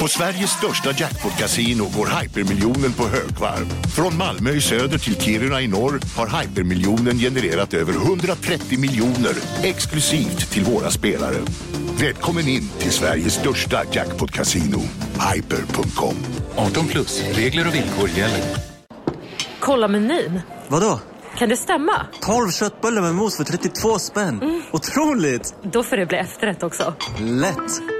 På Sveriges största jackpot-kasino går hypermiljonen på högvarv. Från Malmö i söder till Kiruna i norr har hypermiljonen genererat över 130 miljoner exklusivt till våra spelare. Välkommen in till Sveriges största jackpot-kasino, hyper.com. 18 plus, regler och villkor gäller. Kolla menyn. Vadå? Kan det stämma? 12 köttbullar med mos för 32 spänn. Otroligt! Då får det bli efterrätt också. Lätt!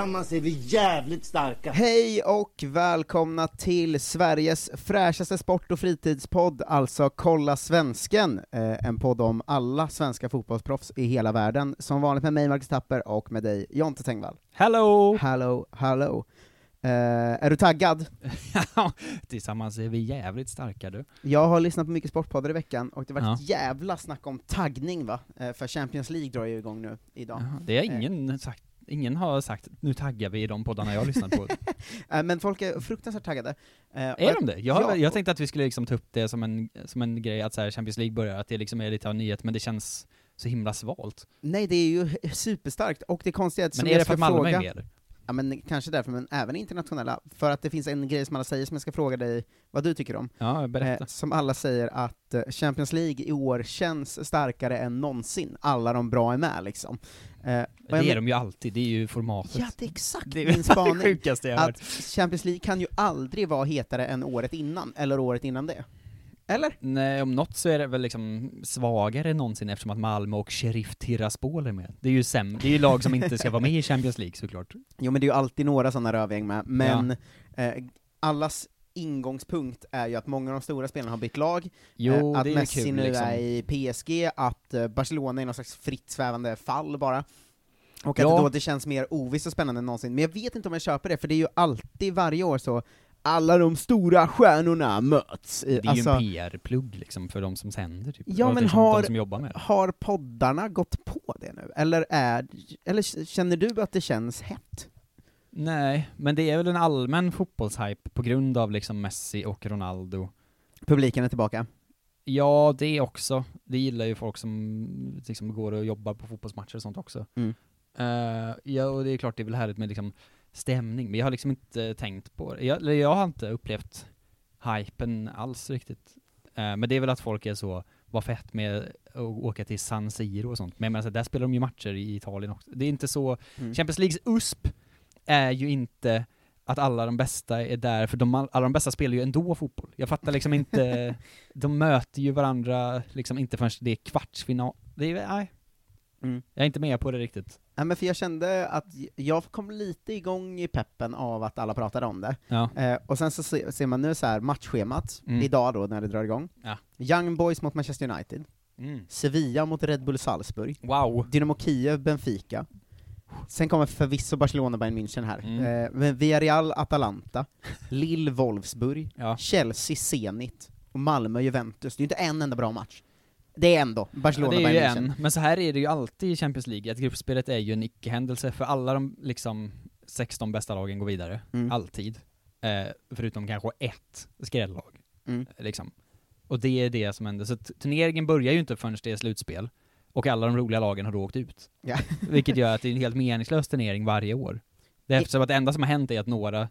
Tillsammans är vi jävligt starka. Hej och välkomna till Sveriges fräschaste sport och fritidspodd, alltså Kolla Svensken, eh, en podd om alla svenska fotbollsproffs i hela världen, som vanligt med mig Marcus Tapper och med dig Jonte Tengvall. Hello! Hello, hello. Eh, är du taggad? Ja, Tillsammans är vi jävligt starka du. Jag har lyssnat på mycket sportpoddar i veckan, och det har varit Ja. ett jävla snack om taggning va? Eh, för Champions League drar ju igång nu, idag. Jaha, Det har ingen sagt, ingen har sagt nu taggar vi i de poddarna jag har lyssnat på. Eh, men folk är fruktansvärt taggade. Eh, är de det? Jag, Ja, jag tänkte att vi skulle liksom ta upp det som en, som en grej att så här Champions League börjar, att det liksom är lite av nyhet, men det känns så himla svalt. Nej, det är ju superstarkt, och det konstiga är att Men är det för att Malmö är fråga, med? Ja men kanske därför, men även internationella, för att det finns en grej som alla säger som jag ska fråga dig vad du tycker om. Ja, berätta. Eh, som alla säger att eh, Champions League i år känns starkare än någonsin, alla de bra är med liksom. Eh, det jag är men- de ju alltid, det är ju formatet. Ja, det är exakt Det är min det spaning. sjukaste jag har att Champions League kan ju aldrig vara hetare än året innan, eller året innan det. Eller? Nej, om något så är det väl liksom svagare än någonsin eftersom att Malmö och Sheriff Tiraspol är med. Det är ju sämre, det är ju lag som inte ska vara med i Champions League såklart. Jo men det är ju alltid några sådana rövgäng med, men eh, allas ingångspunkt är ju att många av de stora spelarna har bytt lag, Jo, eh, att Messi kul, nu liksom. är i PSG, att eh, Barcelona är någon slags fritt svävande fall bara. Och att Ja. då det känns mer ovisst och spännande än någonsin. Men jag vet inte om jag köper det, för det är ju alltid varje år så, alla de stora stjärnorna möts. Det är ju alltså, en PR-plugg liksom för de som sänder typ. Ja, men har- som jobbar med har poddarna gått på det nu? Eller, är, eller känner du att det känns hett? Nej, men det är väl en allmän fotbollshype på grund av liksom Messi och Ronaldo. Publiken är tillbaka. Ja, det också. Det gillar ju folk som liksom går och jobbar på fotbollsmatcher och sånt också. Mm. Eh, ja, och det är klart det är väl härligt med liksom stämning, men jag har liksom inte tänkt på det. Jag, eller jag har inte upplevt hypen alls riktigt. Eh, men det är väl att folk är så, vad fett med att åka till San Siro och sånt. Men jag menar, så där spelar de ju matcher i Italien också. Det är inte så, Mm. Champions Leagues USP är ju inte att alla de bästa är där, för de, alla de bästa spelar ju ändå fotboll. Jag fattar liksom inte, de möter ju varandra liksom inte förrän det är kvartsfinal. Det är, nej. Mm. Jag är inte med på det riktigt. Ja, men för jag kände att jag kom lite igång i peppen av att alla pratade om det. Ja. Eh, och sen så se- ser man nu så här matchschemat, Mm. idag då när det drar igång. Ja. Young Boys mot Manchester United, Mm. Sevilla mot Red Bull Salzburg, Wow. Dynamo Kiev, Benfica. Sen kommer förvisso Barcelona, Bayern München här. Mm. Eh, men Villarreal, Atalanta, Lille, Wolfsburg, Ja. Chelsea, Zenit, och Malmö, Juventus. Det är inte en enda bra match. Det är ändå Barcelona, det är ju en, men så här är det ju alltid i Champions League, att gruppspelet är ju en icke-händelse, för alla de liksom 16 bästa lagen går vidare. Mm. Alltid. Eh, förutom kanske ett skrällag. Mm. Liksom. Och det är det som händer. Så turneringen börjar ju inte förrän det är slutspel. Och alla de roliga lagen har då åkt ut. Ja. Vilket gör att det är en helt meningslös turnering varje år. Det är eftersom att det enda som har hänt är att några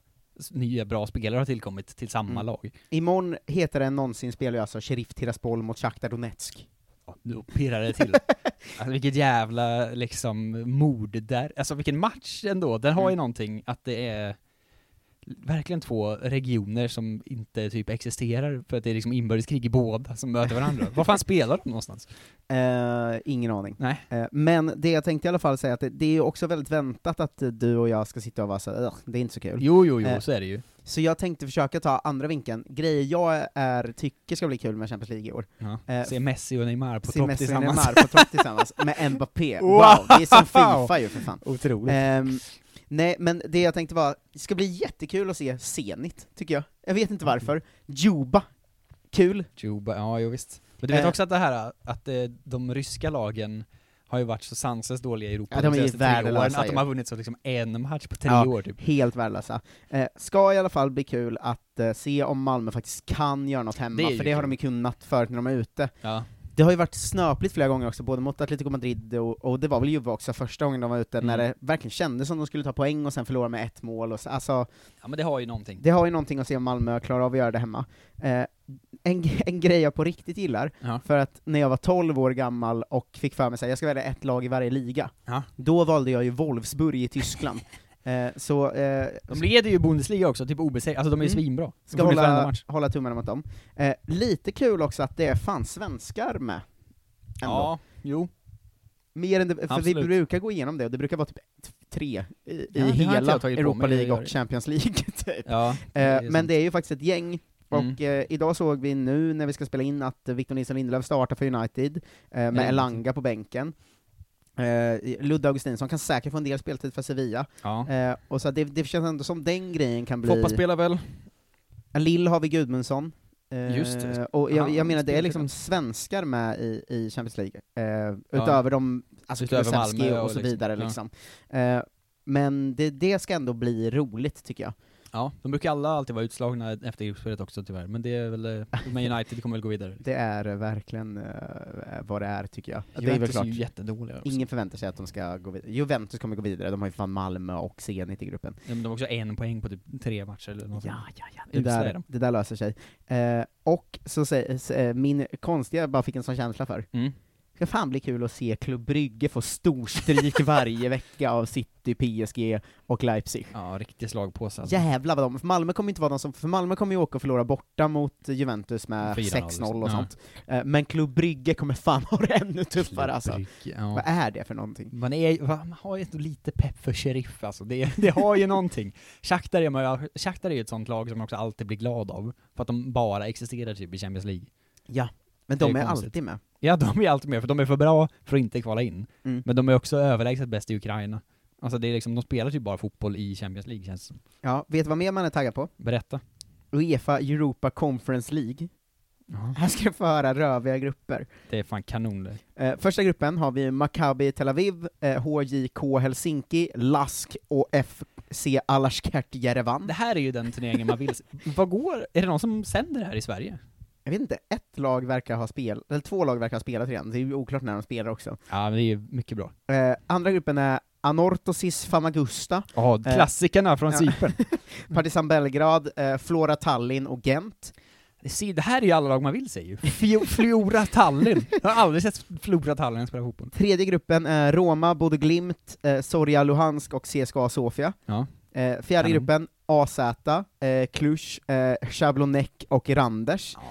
nya bra spelare har tillkommit till samma Mm. lag. Imorgon hetare än någonsin spelar ju alltså Sheriff Tiraspol mot Shakhtar Donetsk. Då pirrar det till. alltså vilket jävla liksom mord där, alltså vilken match ändå, den har ju Mm. någonting att det är verkligen två regioner som inte typ existerar för att det är liksom inbördeskrig i båda som möter varandra. Var fan spelar de någonstans? Eh, ingen aning. Nej. Eh, men det jag tänkte i alla fall säga, att det, det är också väldigt väntat att du och jag ska sitta och vara så "Ugh, det är inte så kul. Jo, jo, jo, Eh, så är det ju. Så jag tänkte försöka ta andra vinkeln, grejer jag är, tycker ska bli kul med Champions League i år. Ja. Se Messi och Neymar på topp Messi och tillsammans. Neymar på topp tillsammans, med Mbappé. Wow, Wow! det är som Fifa ju för fan. Otroligt. Nej, men det jag tänkte var, det ska bli jättekul att se Zenit, tycker jag. Jag vet inte varför. Juba, kul. Juba, ja, jo, visst. Men du vet Eh. också att det här, att eh, de ryska lagen har ju varit så sanslöst dåliga i Europa Ja, de ju senaste tre åren, att de har vunnit så liksom en match på tre Ja, år typ. Helt värdelösa. Eh, ska i alla fall bli kul att eh, se om Malmö faktiskt kan göra något hemma, Det för det har kul. de ju kunnat förut när de är ute. Ja. Det har ju varit snöpligt flera gånger också, både mot Atletico Madrid och, och det var väl Juve också första gången de var ute, när Mm. det verkligen kändes som de skulle ta poäng och sen förlora med ett mål, och så, alltså, ja, men det har ju någonting. det har ju någonting att se om Malmö klarar av att göra det hemma. Eh, en, en grej jag på riktigt gillar, Ja. för att när jag var 12 år gammal och fick för mig att jag ska välja ett lag i varje liga, Ja. då valde jag ju Wolfsburg i Tyskland. eh, så, eh, De leder ju Bundesliga också, typ obesegrade, alltså de är ju Mm. svinbra. De Ska hålla, hålla tummarna mot dem. Eh, lite kul också att det är fan svenskar med. Ändå. Ja, jo. Mer än det, för vi Absolut. brukar gå igenom det, och det brukar vara typ tre i, inte hela Europa League och. Champions League, typ. Ja, det Eh, men det är ju faktiskt ett gäng, och Mm. eh, idag såg vi nu när vi ska spela in att Victor Nilsson Lindelöf startar för United, eh, med Mm. Elanga på bänken. Eh, Ludde Augustinsson kan säkert få en del speltid för Sevilla, Ja. eh, och så det, det känns ändå som den grejen kan bli... Foppa spelar väl? Lill har vi Gudmundsson. Eh, Just det. Och jag, jag menar, det är liksom svenskar med i, i Champions League, eh, utöver de, alltså Utöver Malmö och, och så liksom, vidare ja. liksom. Eh, men det, det ska ändå bli roligt, tycker jag. Ja, de brukar alla alltid vara utslagna efter gruppspelet också tyvärr, men det är väl, eh, men United kommer väl gå vidare. Det är eh, verkligen eh, vad det är, tycker jag. det är väl Juventus är klart. ju jättedåliga också. Ingen förväntar sig att de ska gå vidare. Juventus kommer gå vidare, de har ju fan Malmö och Zenit i gruppen. Ja, men de har också en poäng på typ tre matcher eller något Ja, ja, ja. Det är där, de. det där löser sig. Eh, och så säger, eh, min konstiga, bara fick en sån känsla för, Mm. Ska fan bli kul att se Klubb Brygge få storstryk varje vecka av City, PSG och Leipzig. Ja, riktig slagpåse alltså. Jävlar vad de, för Malmö kommer inte vara de som, för Malmö kommer ju åka och förlora borta mot Juventus med 4-0 6-0 och ja. sånt. Eh, Men Klubb Brygge kommer fan ha det ännu tuffare alltså. Brygge, ja. Vad är det för någonting? Man, är, man har ju lite pepp för sheriff alltså, det, det har ju någonting. Shakhtar är, man, Shakhtar är ju ett sånt lag som man också alltid blir glad av, för att de bara existerar typ i Champions League. Ja, men är de är konstigt. alltid med. Ja, de är alltid med, för de är för bra för att inte kvala in. Mm. Men de är också överlägset bäst i Ukraina. Alltså det är liksom, de spelar typ bara fotboll i Champions League känns det som. Ja, vet du vad mer man är taggad på? Berätta. Uefa Europa Conference League. Ja. Här ska du få höra röviga grupper. Det är fan kanon det. Eh, första gruppen har vi Maccabi Tel Aviv, eh, HJK Helsinki, Lask och FC Alashkert Jerevan. Det här är ju den turneringen man vill se. Vad går, är det någon som sänder det här i Sverige? Jag vet inte, ett lag verkar ha spel, eller två lag verkar ha spelat redan, det är ju oklart när de spelar också. Ja, men det är ju mycket bra. Eh, andra gruppen är Anorthosis Famagusta, Ja, klassikerna från ja. Cypern. Partizan Belgrad, eh, Flora Tallinn och Gent. Se, det här är ju alla lag man vill se ju. Flora Tallinn. Jag har aldrig sett Flora Tallinn spela fotboll. Tredje gruppen är Roma, Bodø Glimt, eh, Zorya Luhansk och CSKA Sofia. Ja. Eh, fjärde gruppen, AZ, eh, Cluj, eh, Chablonek och Randers. Eh,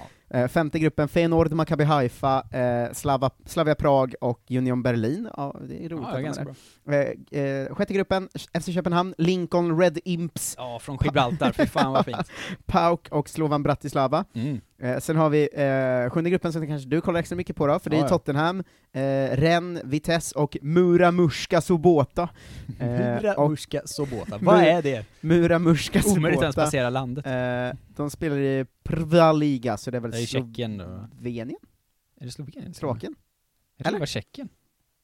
femte gruppen, Feyenoord, Maccabi Haifa, eh, Slava, Slavia Prag och Union Berlin. Ja, det är roligt Ja, ganska bra. Eh, eh, sjätte gruppen, FC Köpenhamn, Lincoln, Red Imps, Ja, från Gibraltar, fy fan vad fint. PAOK och Slovan Bratislava. Mm. Eh, sen har vi eh, sjunde gruppen som kanske du kollar extra mycket på då, för det är Ja, ja. Tottenham, eh, Rennes, Vitesse och Mura Mushka Sobota. Eh, Mura och Mushka Sobota, vad är det? Mura Mushka Omöjligt ens Sobota. passera landet. Eh, de spelar i Prva Liga, så det är väl Det är Tjeckien. Slovenien? Är det Slovenien? Slovakien? Jag tror det var Tjeckien.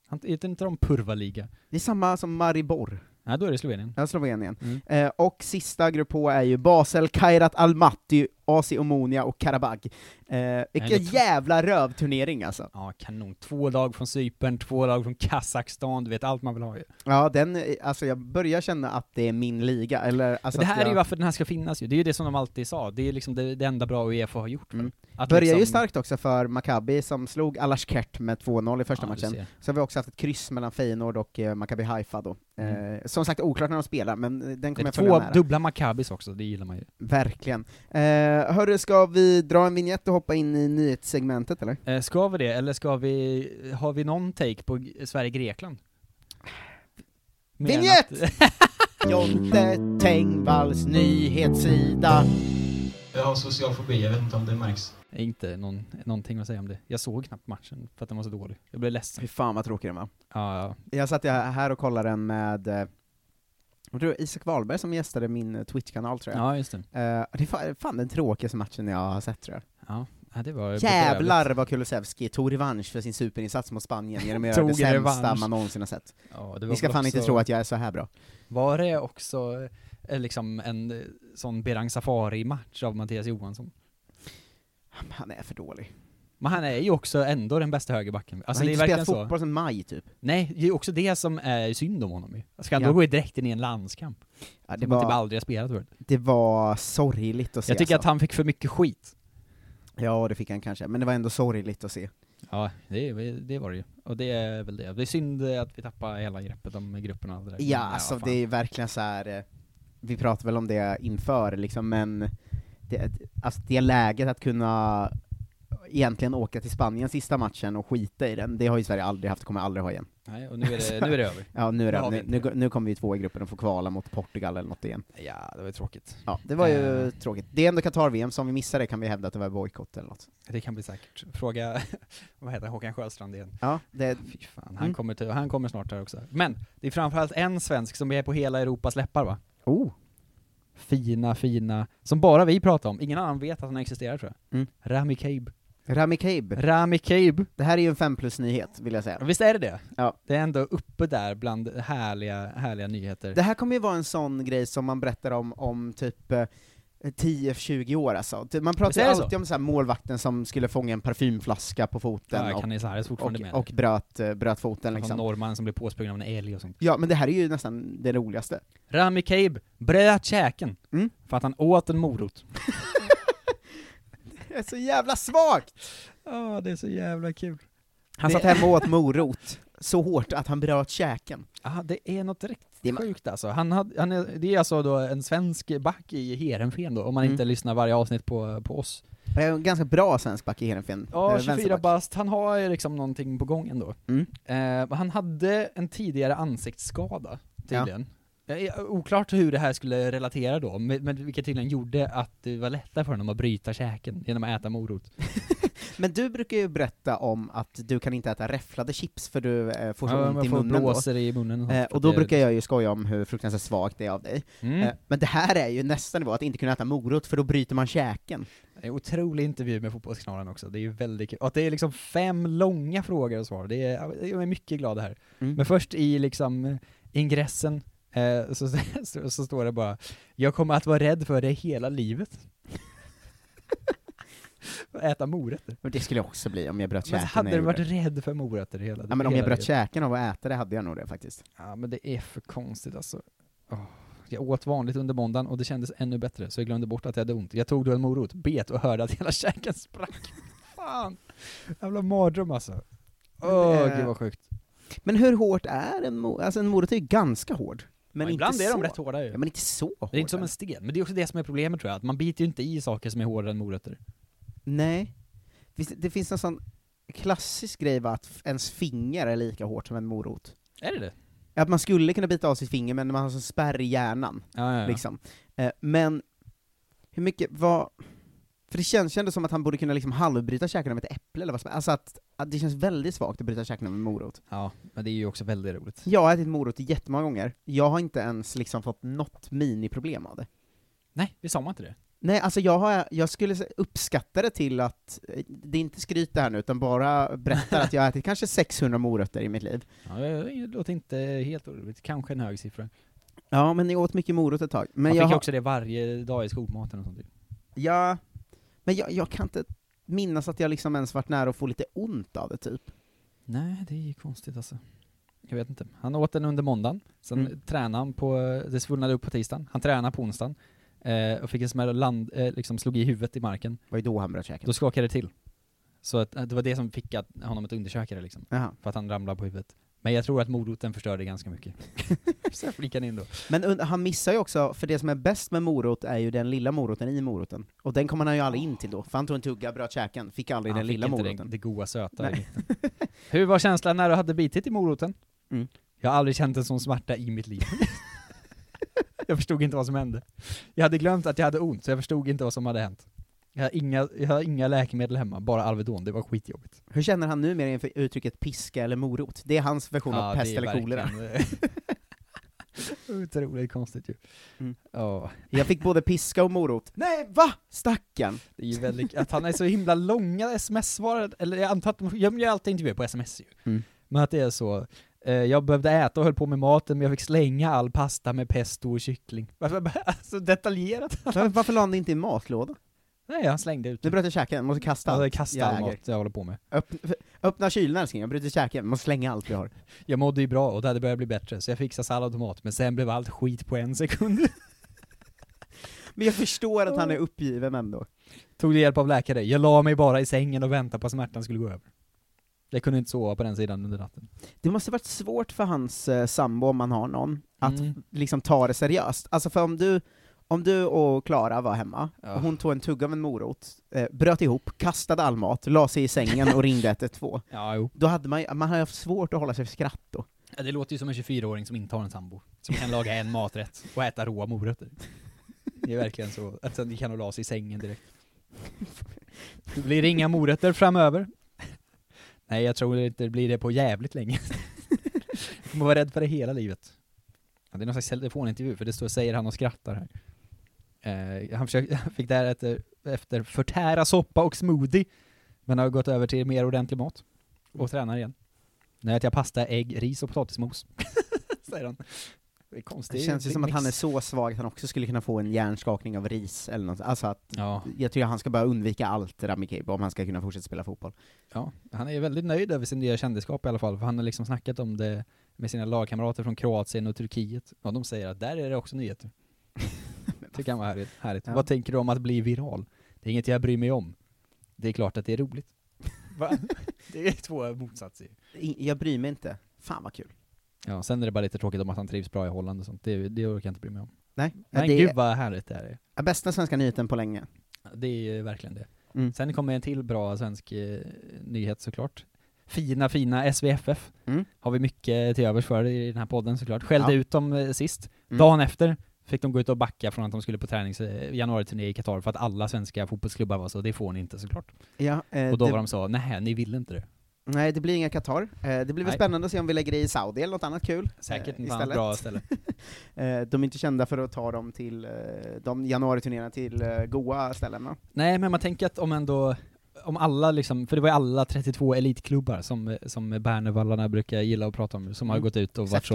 Han- Heter inte de Purva-liga? Det är samma som Maribor. Nej, då är det Slovenien. Ja, Slovenien. Mm. Eh, och sista grupp H är ju Basel, Kairat Almaty AC Omonia och Karabag. Eh, vilken jävla rövturnering alltså. Ja, kanon. Två lag från Cypern, två lag från Kazakstan, du vet allt man vill ha ju. Ja, den, eh, alltså jag börjar känna att det är min liga, eller alltså det här jag är ju varför den här ska finnas ju, det är ju det som de alltid sa, det är liksom det, det enda bra Uefa har gjort. Mm. Att Börjar ju liksom- starkt också för Maccabi som slog Alashkert med 2-0 i första Ja, matchen. Så har vi också haft ett kryss mellan Feyenoord och eh, Maccabi Haifa då. Mm. Eh, som sagt oklart när de spelar, men eh, den kommer jag följa två nära. dubbla Maccabis också, det gillar man ju. Verkligen. Eh, hörru, ska vi dra en vignett och hoppa in i nyhetssegmentet eller? Eh, ska vi det, eller ska vi, har vi någon take på Sverige-Grekland? Vignett! Jonte Tengvalls nyhetssida. Jag har social fobi, jag vet inte om det märks. Inte någon, någonting att säga om det. Jag såg knappt matchen för att den var så dålig. Jag blev ledsen. Fy fan vad tråkig den var. Ja, ja. Jag satt här och kollade den med eh, jag tror Isak Wahlberg som gästade min eh, Twitch-kanal tror jag. ja just det. Eh, det är fa- fan den tråkigaste matchen jag har sett tror jag. Ja, ja det var Jävlar vad Kulusevski tog revansch för sin superinsats mot Spanien genom att göra det sämsta revansch. man någonsin har sett. Ja, det var Ni ska fan inte också- tro att jag är så här bra. Var det också eh, liksom en sån Berang Safari-match av Mattias Johansson? Han är för dålig. Men han är ju också ändå den bästa högerbacken. Alltså han har inte spelat fotboll sedan maj typ. Nej, det är också det som är synd om honom ju. Ska han Ja. då gå direkt in i en landskamp? Ja, det, typ var, aldrig har spelat förut. det var sorgligt att se Jag tycker att alltså. han fick för mycket skit. Ja, det fick han kanske, men det var ändå sorgligt att se. Ja, det, det var det ju. Och det är väl det. Det är synd att vi tappar hela greppet om gruppen och allt det där. Ja, alltså fan. det är verkligen så här. eh, vi pratade väl om det inför liksom, men det, alltså det läget att kunna egentligen åka till Spanien sista matchen och skita i den, det har ju Sverige aldrig haft, kommer aldrig ha igen. Nej, och nu är det, nu är det över. Ja, nu, är Det nu, nu, nu kommer vi två i gruppen och får kvala mot Portugal eller något igen. Ja, det var ju tråkigt. Ja, det var ju Eh. tråkigt. Det är ändå Qatar-VM, så om vi missar det kan vi hävda att det var bojkott eller något. Det kan bli säkert. Fråga, vad heter Håkan Sjöstrand igen? Ja, det, Fy fan, han, Mm. kommer till, han kommer snart här också. Men, det är framförallt en svensk som är på hela Europas läppar va? oh, Fina, fina, som bara vi pratar om. Ingen annan vet att han existerar tror jag. Mm. Rami Kabe. Rami Kabe. Rami Kabe. Det här är ju en 5 plus-nyhet, vill jag säga. Visst är det det? Ja. Det är ändå uppe där bland härliga, härliga nyheter. Det här kommer ju vara en sån grej som man berättar om om typ eh, 10-20 år alltså. Man pratar ju det så? alltid om så här målvakten som skulle fånga en parfymflaska på foten ja, och, Canizares fortfarande och, med. och bröt, eh, bröt foten Liksom. norrman som blev påsprungen av en älg och sånt. Ja, men det här är ju nästan det roligaste. Rami Kabe bröt käken Mm. för att han åt en morot. Det är så jävla svagt! Ja, det är så jävla kul. Han Det- satt hemma och åt morot, så hårt att han bröt käken. Ja, det är något riktigt sjukt alltså. Han hade, han är, det är alltså då en svensk back i Heerenveen då, om man Mm. inte lyssnar varje avsnitt på, på oss. Det är en ganska bra svensk back i Heerenveen. Ja, Eh, 24 vänsterback. bast, han har ju liksom någonting på gång ändå. Mm. Eh, han hade en tidigare ansiktsskada, tydligen. Eh, oklart hur det här skulle relatera då, men, vilket tydligen gjorde att det var lättare för honom att bryta käken genom att äta morot. Men du brukar ju berätta om att du kan inte äta räfflade chips för du eh, får så Ja, ont i munnen då. blåser i munnen och, Eh, och då brukar jag ju skoja om hur fruktansvärt svagt det är av dig. Mm. Eh, men det här är ju nästa nivå, att inte kunna äta morot för då bryter man käken. Det är en otrolig intervju med Fotbollskanalen också, det är ju väldigt kul. Och att det är liksom fem långa frågor och svar, det är, jag är mycket glad här. Mm. Men först i liksom eh, ingressen eh, så, så, så står det bara Jag kommer att vara rädd för det hela livet. Äta morötter. Och det skulle jag också bli om jag bröt Men käken. hade när du varit det. rädd för morötter hela Ja men om jag bröt livet? käken av att äta det hade jag nog det faktiskt. Ja men det är för konstigt alltså. Åh. Jag åt vanligt under måndagen och det kändes ännu bättre, så jag glömde bort att jag hade ont. Jag tog då en morot, bet och hörde att hela käken sprack. Fan! Jävla mardröm alltså. Åh, Men det- gud vad sjukt. Men hur hårt är en morot? Alltså en morot är ju ganska hård. Men ibland är så. de rätt hårda ju. Ja men inte så hårda. Det är inte som en sten, men det är också det som är problemet tror jag, att man biter ju inte i saker som är hårdare än morötter. Nej. Det finns en sån klassisk grej va, att ens finger är lika hårt som en morot. Är det det? Att man skulle kunna bita av sitt finger, men man har sån spärr i hjärnan. Ja, ja, ja. Liksom. Eh, men, hur mycket, vad... För det känns ju ändå som att han borde kunna liksom halvbryta käken av ett äpple eller vad som Alltså att, att det känns väldigt svagt att bryta käken av en morot. Ja, men det är ju också väldigt roligt. Jag har ätit morot jättemånga gånger, jag har inte ens liksom fått något miniproblem av det. Nej, vi sa man inte det? Nej, alltså jag, har, jag skulle uppskatta det till att, eh, det är inte skryt det här nu, utan bara berättar att jag har ätit kanske 600 morötter i mitt liv. Ja, det låter inte helt oroligt. Kanske en hög siffra. Ja, men jag åt mycket morot ett tag. Men man jag fick har, också det varje dag i skolmaten och sånt. Ja, Men jag, jag kan inte minnas att jag liksom ens varit nära att få lite ont av det typ. Nej, det är ju konstigt alltså. Jag vet inte. Han åt den under måndagen, sen Mm. tränade han på, det svullnade upp på tisdagen, han tränade på onsdagen, eh, och fick en smäll och land, eh, liksom slog i huvudet i marken. Vad är då han bröt käken? Då skakade det till. Så att, att det var det som fick att, honom att undersöka det liksom. Jaha. För att han ramlade på huvudet. Men jag tror att moroten förstörde ganska mycket. så jag flikade in då. Men und- han missar ju också, för det som är bäst med morot är ju den lilla moroten i moroten. Och den kommer han ju aldrig in till då, för han tog en tugga, bröt käken, fick aldrig Han den fick lilla inte moroten. Det, det goa söta i Nej. mitten. Hur var känslan när du hade bitit i moroten? Mm. Jag har aldrig känt en sån smärta i mitt liv. jag förstod inte vad som hände. Jag hade glömt att jag hade ont, så jag förstod inte vad som hade hänt. Jag har inga, jag har inga läkemedel hemma, bara Alvedon, det var skitjobbigt. Hur känner han nu mer inför uttrycket piska eller morot? Det är hans version av pest eller kolera. verkligen- Otroligt konstigt ju. Mm. Ja. Jag fick både piska och morot. Nej, va? Stackarn! Det är ju väldigt, att han är så himla långa sms-svar, eller jag antar att de gör alltid intervjuer på sms ju. Mm. Men att det är så, eh, jag behövde äta och höll på med maten, men jag fick slänga all pasta med pesto och kyckling. Alltså detaljerat. Varför la han det inte i matlåda? Nej, han slängde ut Nu bröt käken, måste kasta allt. kasta all Jäger. mat jag håller på med. Öppna, öppna kylen älskling, jag bryter käken, måste slänga allt vi har. Jag mådde ju bra och det hade börjat bli bättre, så jag fixade sallad och mat, men sen blev allt skit på en sekund. Men jag förstår att han är uppgiven ändå. Tog det hjälp av läkare, jag la mig bara i sängen och väntade på att smärtan skulle gå över. Jag kunde inte sova på den sidan under natten. Det måste varit svårt för hans eh, sambo, om man har någon, att Mm. liksom ta det seriöst. Alltså för om du, om du och Klara var hemma, Ja. och hon tog en tugga av en morot, eh, bröt ihop, kastade all mat, la sig i sängen och ringde 112, Ja, jo. då hade man man hade haft svårt att hålla sig för skratt då. Ja, det låter ju som en 24-åring som inte har en sambo, som kan laga en maträtt och äta råa morötter. Det är verkligen så, att sen kan hålla sig i sängen direkt. Det blir inga morötter framöver. Nej, jag tror inte det blir det på jävligt länge. Jag kommer vara rädd för det hela livet. Ja, det är någon slags telefonintervju, för det står säger han och skrattar här. Eh, han, försökte, han fick där efter, efter förtära soppa och smoothie, men har gått över till mer ordentlig mat. Och tränar igen. Nu äter jag pasta, ägg, ris och potatismos. Säger han. Det konstigt. Det känns ju som att han är så svag att han också skulle kunna få en hjärnskakning av ris eller något. Alltså att, Ja. jag tycker han ska bara undvika allt Rami Kebe om han ska kunna fortsätta spela fotboll. Ja, han är väldigt nöjd över sin nya kändisskap i alla fall, för han har liksom snackat om det med sina lagkamrater från Kroatien och Turkiet, och de säger att där är det också nyheter. Tycker han var härligt. härligt. Ja. Vad tänker du om att bli viral? Det är inget jag bryr mig om. Det är klart att det är roligt. Va? Det är två motsatser. Jag bryr mig inte. Fan vad kul. Ja, sen är det bara lite tråkigt om att han trivs bra i Holland och sånt, det, det orkar jag inte bry mig om. Nej, Men det gud är vad härligt det här är. bästa svenska nyheten på länge. Det är verkligen det. Mm. Sen kommer en till bra svensk eh, nyhet såklart. Fina, fina SVFF Mm. har vi mycket till övers för i den här podden såklart. Skällde Ja. ut dem eh, sist. Mm. Dagen efter fick de gå ut och backa från att de skulle på tränings eh, januariturné i Qatar för att alla svenska fotbollsklubbar var så, det får ni inte såklart. Ja, eh, och då det, var de så, nej ni vill inte det. Nej, det blir inga Qatar. Eh, det blir väl spännande att se om vi lägger i Saudi eller något annat kul. Säkert eh, ett annat bra ställe. De är inte kända för att ta dem till, de januariturnéerna till goa ställen? Nej, men man tänker att om ändå, om alla liksom, för det var ju alla 32 elitklubbar som, som Bernevallarna brukar gilla att prata om, som har Mm. gått ut och varit så,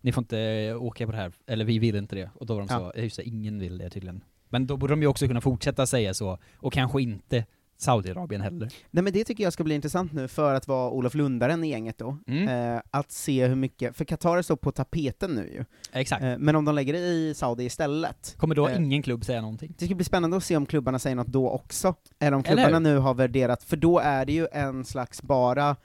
ni får inte eh, åka på det här, eller vi vill inte det. Och då var de så, just det, ingen vill det tydligen. Men då borde de ju också kunna fortsätta säga så, och kanske inte Saudiarabien heller. Nej men det tycker jag ska bli intressant nu, för att vara Olof Lundaren i gänget då, Mm. eh, att se hur mycket, för Qatar står på tapeten nu ju, Exakt. eh, men om de lägger det i Saudi istället, Kommer då eh, ingen klubb säga någonting? det ska bli spännande att se om klubbarna säger något då också, eller om Eller klubbarna hur? nu har värderat, för då är det ju en slags bara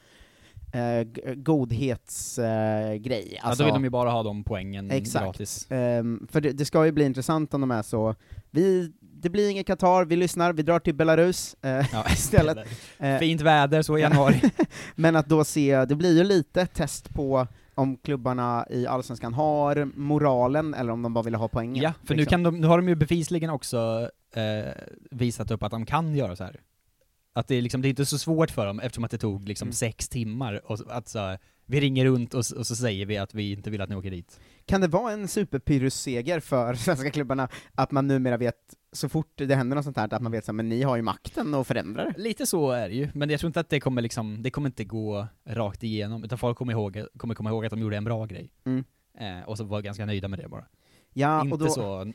eh, godhetsgrej. Grej. ja, då vill de ju bara ha de poängen Exakt. gratis. Ehm, för det, det ska ju bli intressant om de är så, vi, det blir ingen Qatar, vi lyssnar, vi drar till Belarus eh, Ja, istället. Eh, Fint väder så i januari. Men att då se, det blir ju lite test på om klubbarna i Allsvenskan har moralen, eller om de bara vill ha poängen. ja, för nu, liksom. kan de, nu har de ju bevisligen också eh, visat upp att de kan göra så här. Att det är liksom, det är inte så svårt för dem eftersom att det tog liksom Mm. sex timmar och att så, vi ringer runt och, och så säger vi att vi inte vill att ni åker dit. Kan det vara en superpyrrhusseger för svenska klubbarna, att man numera vet, så fort det händer något sånt här, att man vet så här, men ni har ju makten att förändra det? Lite så är det ju, men jag tror inte att det kommer liksom, det kommer inte gå rakt igenom, utan folk kommer, ihåg, kommer komma ihåg att de gjorde en bra grej. Mm. Eh, och så vara ganska nöjda med det bara. Ja, inte och då, så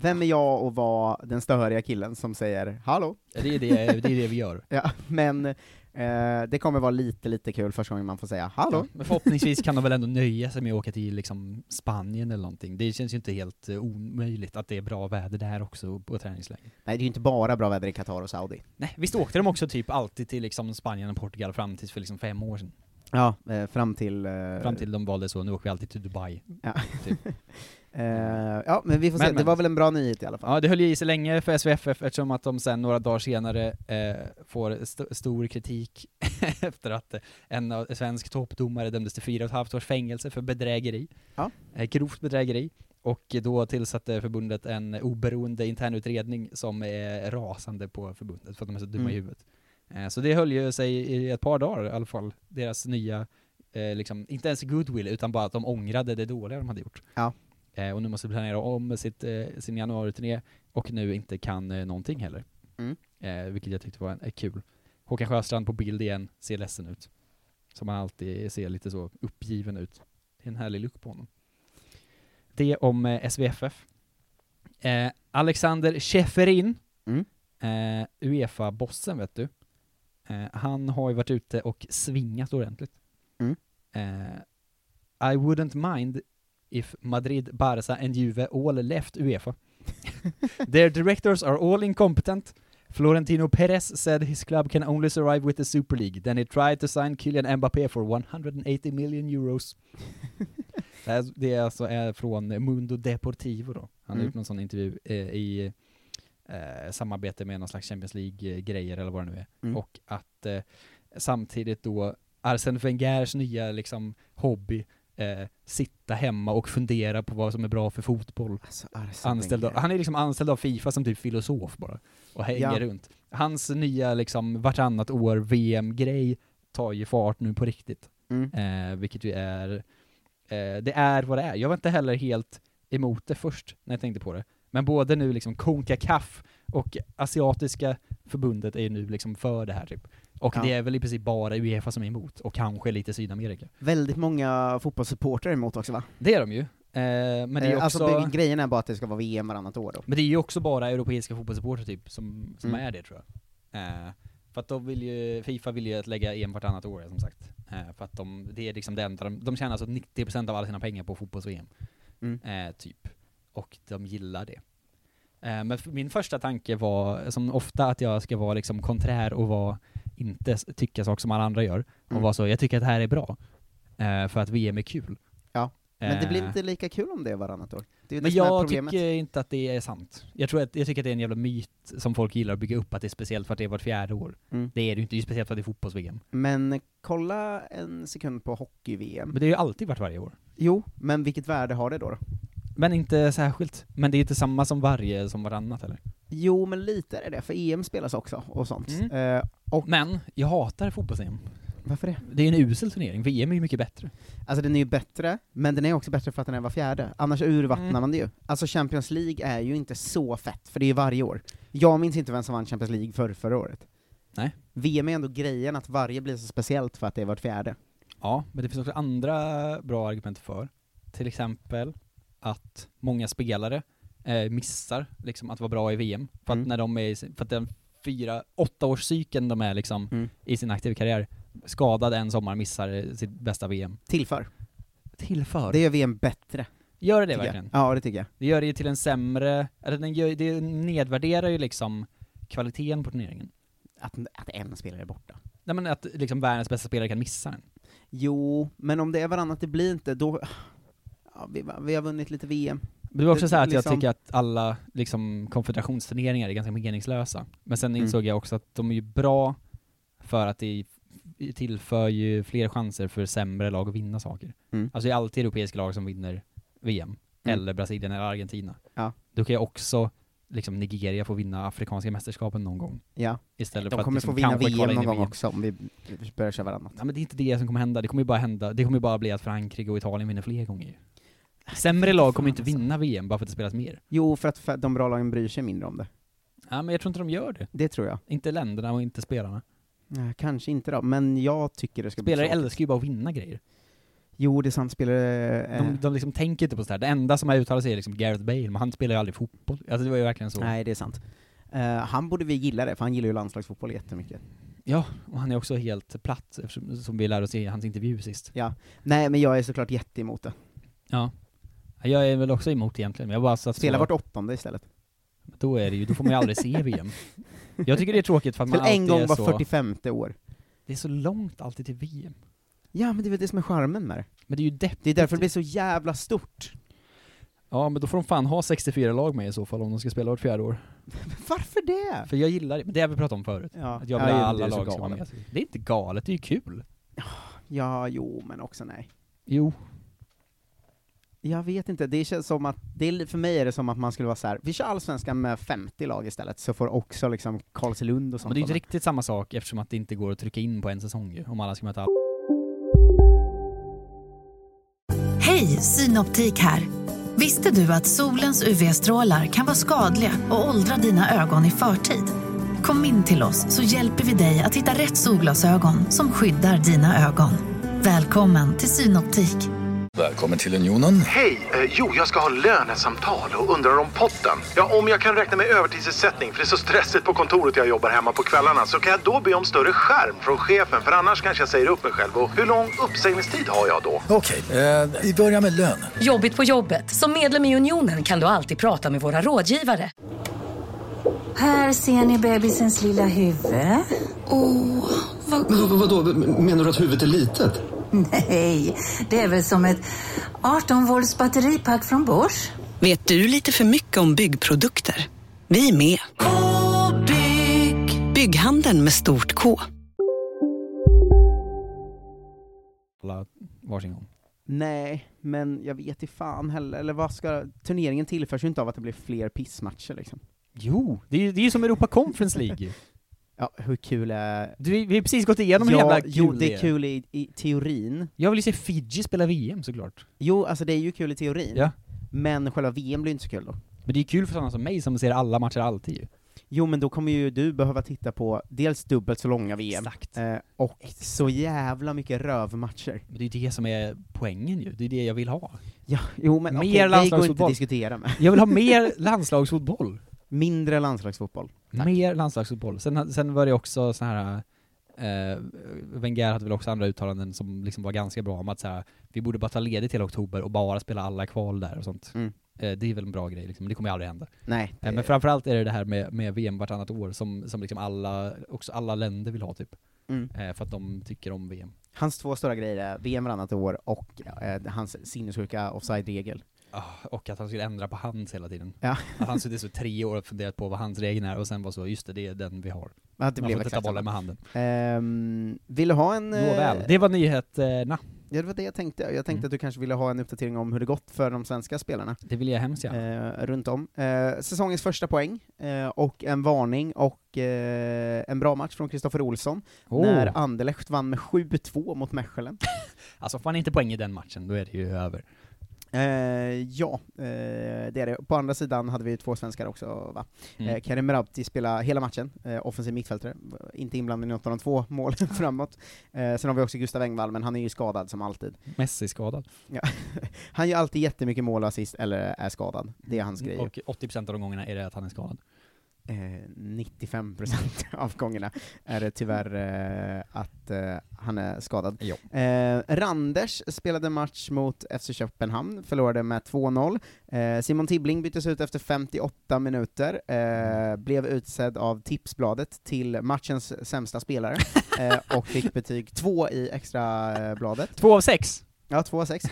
Vem är jag att vara den störiga killen som säger ”Hallå?” Det, är det, det är det vi gör. Ja, men eh, det kommer vara lite, lite kul första gången man får säga ”Hallå?” Ja, men förhoppningsvis kan de väl ändå nöja sig med att åka till liksom Spanien eller någonting. Det känns ju inte helt eh, omöjligt att det är bra väder där också på träningsläger. Nej, det är ju inte bara bra väder i Qatar och Saudi. Nej, visst åkte de också typ alltid till liksom Spanien och Portugal fram tills för liksom fem år sedan? Ja, eh, fram till... Eh, Fram till de valde så, nu åker vi alltid till Dubai. Ja. Typ. eh, ja, men vi får se, Men, det men. var väl en bra nyhet i alla fall. Ja, det höll ju i sig länge för SVFF eftersom att de sen några dagar senare eh, får st stor kritik efter att eh, en av- svensk toppdomare dömdes till fyra och ett halvt års fängelse för bedrägeri. Ja. Eh, grovt bedrägeri. Och då tillsatte förbundet en oberoende internutredning som är rasande på förbundet för att de är så dumma i Mm. huvudet. Eh, så det höll ju sig i ett par dagar i alla fall, deras nya, eh, liksom, inte ens goodwill utan bara att de ångrade det dåliga de hade gjort. Ja. Eh, och nu måste planera om sitt, eh, sin januari-turné och nu inte kan eh, någonting heller. Mm. Eh, vilket jag tyckte var en, eh, kul. Håkan Sjöstrand på bild igen, ser ledsen ut. Som han alltid ser lite så uppgiven ut. Det är en härlig look på honom. Det om eh, SVFF. Eh, Alexander Schäferin, Mm. Uefa-bossen vet du. Han har ju varit ute och svingat ordentligt. Mm. I wouldn't mind if Madrid, Barca and Juve all left Uefa. Their directors are all incompetent. Florentino Perez said his club can only survive with the Super League. Then he tried to sign Kylian Mbappé for 180 million euros. det, här, det är alltså är från Mundo Deportivo då. Han har Mm. gjort någon sån intervju eh, i eh, samarbete med någon slags Champions League-grejer eller vad det nu är. Mm. Och att eh, samtidigt då Arsene Wengers nya liksom hobby eh, sitta hemma och fundera på vad som är bra för fotboll. Alltså, Anställd av, han är liksom anställd av Fifa som typ filosof bara, och hänger Ja. runt. Hans nya liksom vartannat år VM-grej tar ju fart nu på riktigt. Mm. Eh, vilket ju är, eh, det är vad det är. Jag var inte heller helt emot det först, när jag tänkte på det. Men både nu liksom CONCACAF och Asiatiska förbundet är ju nu liksom för det här typ. Och Ja. det är väl i princip bara Uefa som är emot, och kanske lite Sydamerika. Väldigt många fotbollssupportrar emot också va? Det är de ju. Eh, men det är Eh, också... Alltså grejen är bara att det ska vara VM varannat år då. Men det är ju också bara europeiska fotbollssupportrar typ som, som Mm. är det tror jag. Eh, för att de vill ju, Fifa vill ju att lägga EM vartannat år som sagt. Eh, för att de, det är liksom det enda, de, de tjänar alltså 90% av alla sina pengar på fotbolls-VM. Mm. Eh, typ. Och de gillar det. Eh, men min första tanke var, som ofta, att jag ska vara liksom konträr och vara, inte tycka saker som alla andra gör. Och Mm. vara så, jag tycker att det här är bra. Eh, för att VM är kul. Ja. Men det blir Eh, inte lika kul om det är varannat år. Det är men det jag tycker inte att det är sant. Jag tror att, jag tycker att det är en jävla myt som folk gillar att bygga upp, att det är speciellt för att det är vart fjärde år. Mm. Det är det ju inte, det är speciellt för att det är fotbolls-VM. Men kolla en sekund på hockey-VM. Men det har ju alltid varit varje år. Jo, men vilket värde har det då? då? Men inte särskilt. Men det är inte samma som varje, som varannat heller. Jo, men lite är det, för EM spelas också, och sånt. Mm. Eh, och Men, jag hatar fotbolls-VM. varför det? Det är en usel turnering, VM är ju mycket bättre. Alltså den är ju bättre, men den är också bättre för att den är var fjärde, annars urvattnar Mm. man det ju. Alltså Champions League är ju inte så fett, för det är ju varje år. Jag minns inte vem som vann Champions League för förra året. Nej. VM är ändå grejen att varje blir så speciellt för att det är vart fjärde. Ja, men det finns också andra bra argument för. Till exempel att många spelare eh, missar liksom att vara bra i VM. För att Mm. när de är för att den fyra, åtta års cykeln de är liksom Mm. i sin aktiva karriär, skadad en sommar, missar sitt bästa VM. Tillför. Tillför? Det gör VM bättre. Gör det det tycker jag. verkligen? Ja, det tycker jag. Det gör det ju till en sämre, eller den gör, det nedvärderar ju liksom kvaliteten på turneringen. Att, att en spelare är borta. Nej men att liksom världens bästa spelare kan missa den. Jo, men om det är varannat, det blir inte, då... Ja, vi, vi har vunnit lite VM. Det var också Det- så att liksom- jag tycker att alla liksom, konfederationsturneringar är ganska meningslösa. Men sen Mm. insåg jag också att de är ju bra för att det tillför ju fler chanser för sämre lag att vinna saker. Mm. Alltså det är alltid europeiska lag som vinner VM, Mm. eller Brasilien eller Argentina. Ja. Då kan jag också liksom Nigeria få vinna afrikanska mästerskapen någon gång. Ja. Istället De för att kommer liksom få vinna VM någon gång också, om vi börjar köra varannat. Ja, men det är inte det som kommer hända, det kommer ju bara hända, det kommer ju bara bli att Frankrike och Italien vinner fler gånger. Sämre lag kommer inte vinna VM bara för att det spelas mer. Jo, för att de bra lagen bryr sig mindre om det. Ja, men jag tror inte de gör det. Det tror jag. Inte länderna och inte spelarna. Ja, kanske inte då, men jag tycker det ska Spelare bli tråkigt. älskar ju bara att vinna grejer. Jo, det är sant, spelare... Eh, De, de liksom tänker inte på sådär. Det enda som har uttalat sig är liksom Gareth Bale, men han spelar ju aldrig fotboll. Alltså det var ju verkligen så. Nej, det är sant. Eh, han borde vi gilla det, för han gillar ju landslagsfotboll jättemycket. Ja, och han är också helt platt, eftersom, som vi lärde oss i hans intervju sist. Ja. Nej, men jag är såklart jätteemot det. Ja. Jag är väl också emot egentligen, men jag bara satt Spela så, vart åttonde istället. Då är det ju, då får man ju aldrig se VM. Jag tycker det är tråkigt för att man Till en alltid gång är var så... 45 år. Det är så långt alltid till VM. Ja, men det är väl det som är charmen med det. Men det är ju deppigt. Det är därför det blir så jävla stort. Ja, men då får de fan ha 64 lag med i så fall om de ska spela vart fjärde år. Varför det? För jag gillar det, men det har vi pratat om förut. Ja. Att jag vill Ja, alla lag ska vara med. Det är inte galet, det är ju kul. Ja, jo, men också nej. Jo. Jag vet inte, det känns som att, det är, för mig är det som att man skulle vara så här. vi kör allsvenskan med 50 lag istället, så får också liksom Karlslund och sånt Men det är ju inte riktigt samma sak eftersom att det inte går att trycka in på en säsong ju, om alla ska möta alla. Hej, Synoptik här. Visste du att solens UV-strålar kan vara skadliga och åldra dina ögon i förtid? Kom in till oss så hjälper vi dig att hitta rätt solglasögon som skyddar dina ögon. Välkommen till Synoptik. Välkommen till Unionen. Hej! Eh, jo, jag ska ha lönesamtal och undrar om potten. Ja, om jag kan räkna med övertidsersättning för det är så stressigt på kontoret jag jobbar hemma på kvällarna så kan jag då be om större skärm från chefen för annars kanske jag säger upp mig själv. Och hur lång uppsägningstid har jag då? Okej, eh, vi börjar med lön. Jobbigt på jobbet. Som medlem i Unionen kan du alltid prata med våra rådgivare. Här ser ni bebisens lilla huvud. Åh, vad... Men vad, vadå, menar du att huvudet är litet? Nej, det är väl som ett 18 volts batteripack från Bosch. Vet du lite för mycket om byggprodukter? Vi är med. -bygg. Bygghandeln med stort K. alla varsin gång. Nej, men jag vet inte fan heller, eller vad ska, turneringen tillförs ju inte av att det blir fler pissmatcher liksom. Jo, det är ju det är ju som Europa Conference League. Ja, hur kul är... Du, vi har precis gått igenom hur ja, jävla kul jo, det är kul i, i teorin. Jag vill ju se Fiji spela VM såklart. Jo, alltså det är ju kul i teorin. Ja. Men själva VM blir inte så kul då. Men det är kul för sådana som mig som ser alla matcher alltid ju. Jo, men då kommer ju du behöva titta på dels dubbelt så långa VM, eh, och så jävla mycket rövmatcher. Men det är ju det som är poängen ju, det är det jag vill ha. Ja, jo men mer okej, det går inte att landslagsfotboll. diskutera med. Jag vill ha mer landslagsfotboll. Mindre landslagsfotboll. Mer landslagsfotboll. Sen, sen var det också så här eh, Wenger hade väl också andra uttalanden som liksom var ganska bra om att så här, vi borde bara ta ledigt hela oktober och bara spela alla kval där och sånt. Mm. Eh, det är väl en bra grej liksom, men det kommer ju aldrig hända. Nej, Eh, men framförallt är det det här med, med VM vartannat år som, som liksom alla, också alla länder vill ha typ. Mm. Eh, för att de tycker om VM. Hans två stora grejer är VM varannat år och eh, hans sinnessjuka offside-regel. Ah, och att han skulle ändra på hands hela tiden. Ja. Att han suttit så tre år och funderat på vad hans regeln är och sen var så, just det, det är den vi har. Att det Man blev får inte ta bollen med handen. Ehm, vill du ha en... eh, Nåväl, det var nyheterna. Ja, det var det jag tänkte. Jag tänkte Mm. att du kanske ville ha en uppdatering om hur det gått för de svenska spelarna. Det vill jag hemskt gärna. Eh, runt om. Eh, säsongens första poäng, eh, och en varning, och eh, en bra match från Kristoffer Olsson, Oh. när Anderlecht vann med 7-2 mot Mechelen. Alltså får han inte poäng i den matchen, då är det ju över. Eh, ja, eh, det är det. På andra sidan hade vi ju två svenskar också, va? Mm. Eh, Karim Merabti spelade hela matchen, eh, offensiv mittfältare, inte inblandad i något av de två målen framåt. Eh, sen har vi också Gustav Engvall, men han är ju skadad som alltid. Messi skadad. Ja. han gör alltid jättemycket mål och assist, eller är skadad. Det är hans grej. Och 80% av de gångerna är det att han är skadad. Eh, 95% av gångerna är det tyvärr eh, att eh, han är skadad. Eh, Randers spelade match mot FC Köpenhamn, förlorade med 2-0. Eh, Simon Tibbling byttes ut efter 58 minuter, blev utsedd av Tipsbladet till matchens sämsta spelare, och fick betyg 2 i extrabladet. Två av sex! Ja, 2 av 6.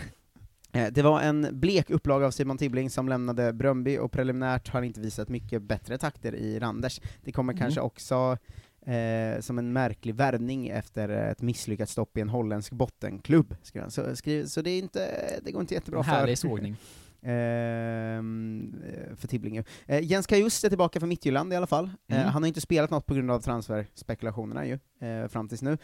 Eh, Det var en blek upplaga av Simon Tibbling som lämnade Bröndby, och preliminärt har inte visat mycket bättre takter i Randers. Det kommer Mm. kanske också eh, som en märklig värvning efter ett misslyckat stopp i en holländsk bottenklubb. han. Så, skriv, så det, är inte, det går inte jättebra En för... härlig sågning. ehm, eh, för Tibbling ju. Eh, Jens Kajust är tillbaka för Midtjylland i alla fall. Eh, Mm. han har inte spelat något på grund av transferspekulationerna ju, fram tills nu.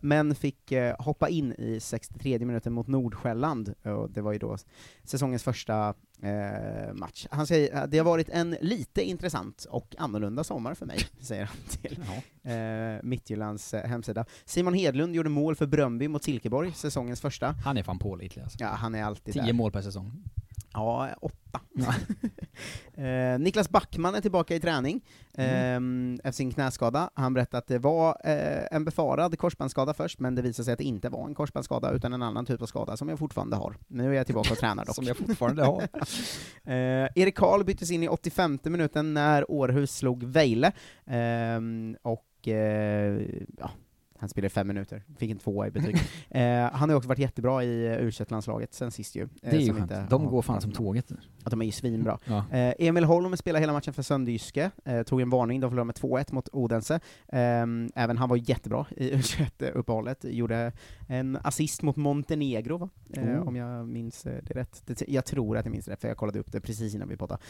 Men fick hoppa in i 63 minuten mot Nordsjälland, och det var ju då säsongens första match. Han säger att det har varit en lite intressant och annorlunda sommar för mig, säger han till eh, Midtjyllands hemsida. Simon Hedlund gjorde mål för Bröndby mot Silkeborg, säsongens första. Han är fan pålitlig alltså. Ja, han är alltid Tio där. mål per säsong. Ja, åtta. eh, Niklas Backman är tillbaka i träning Mm. eh, efter sin knäskada. Han berättade att det var eh, en befarad korsbandsskada först, men det visade sig att det inte var en korsbandsskada, utan en annan typ av skada som jag fortfarande har. Nu är jag tillbaka och tränar dock. Som jag fortfarande har. eh, Erik Karl byttes in i 85 minuten när Århus slog Vejle, Ehm, och eh, ja, han spelade fem minuter, fick en tvåa i betyg. eh, han har också varit jättebra i u landslaget sen sist ju. eh, Det är ju skönt. inte De går fan som tåget. Ja, de är ju svinbra. Ja. Eh, Emil Holm spelade hela matchen för Sönderjyske, eh, tog en varning, de förlorade med 2-1 mot Odense. Ehm, även han var jättebra i U21-uppehållet, gjorde en assist mot Montenegro, va? Eh, Oh. om jag minns eh, det rätt. Det, jag tror att jag minns det rätt, för jag kollade upp det precis innan vi poddade.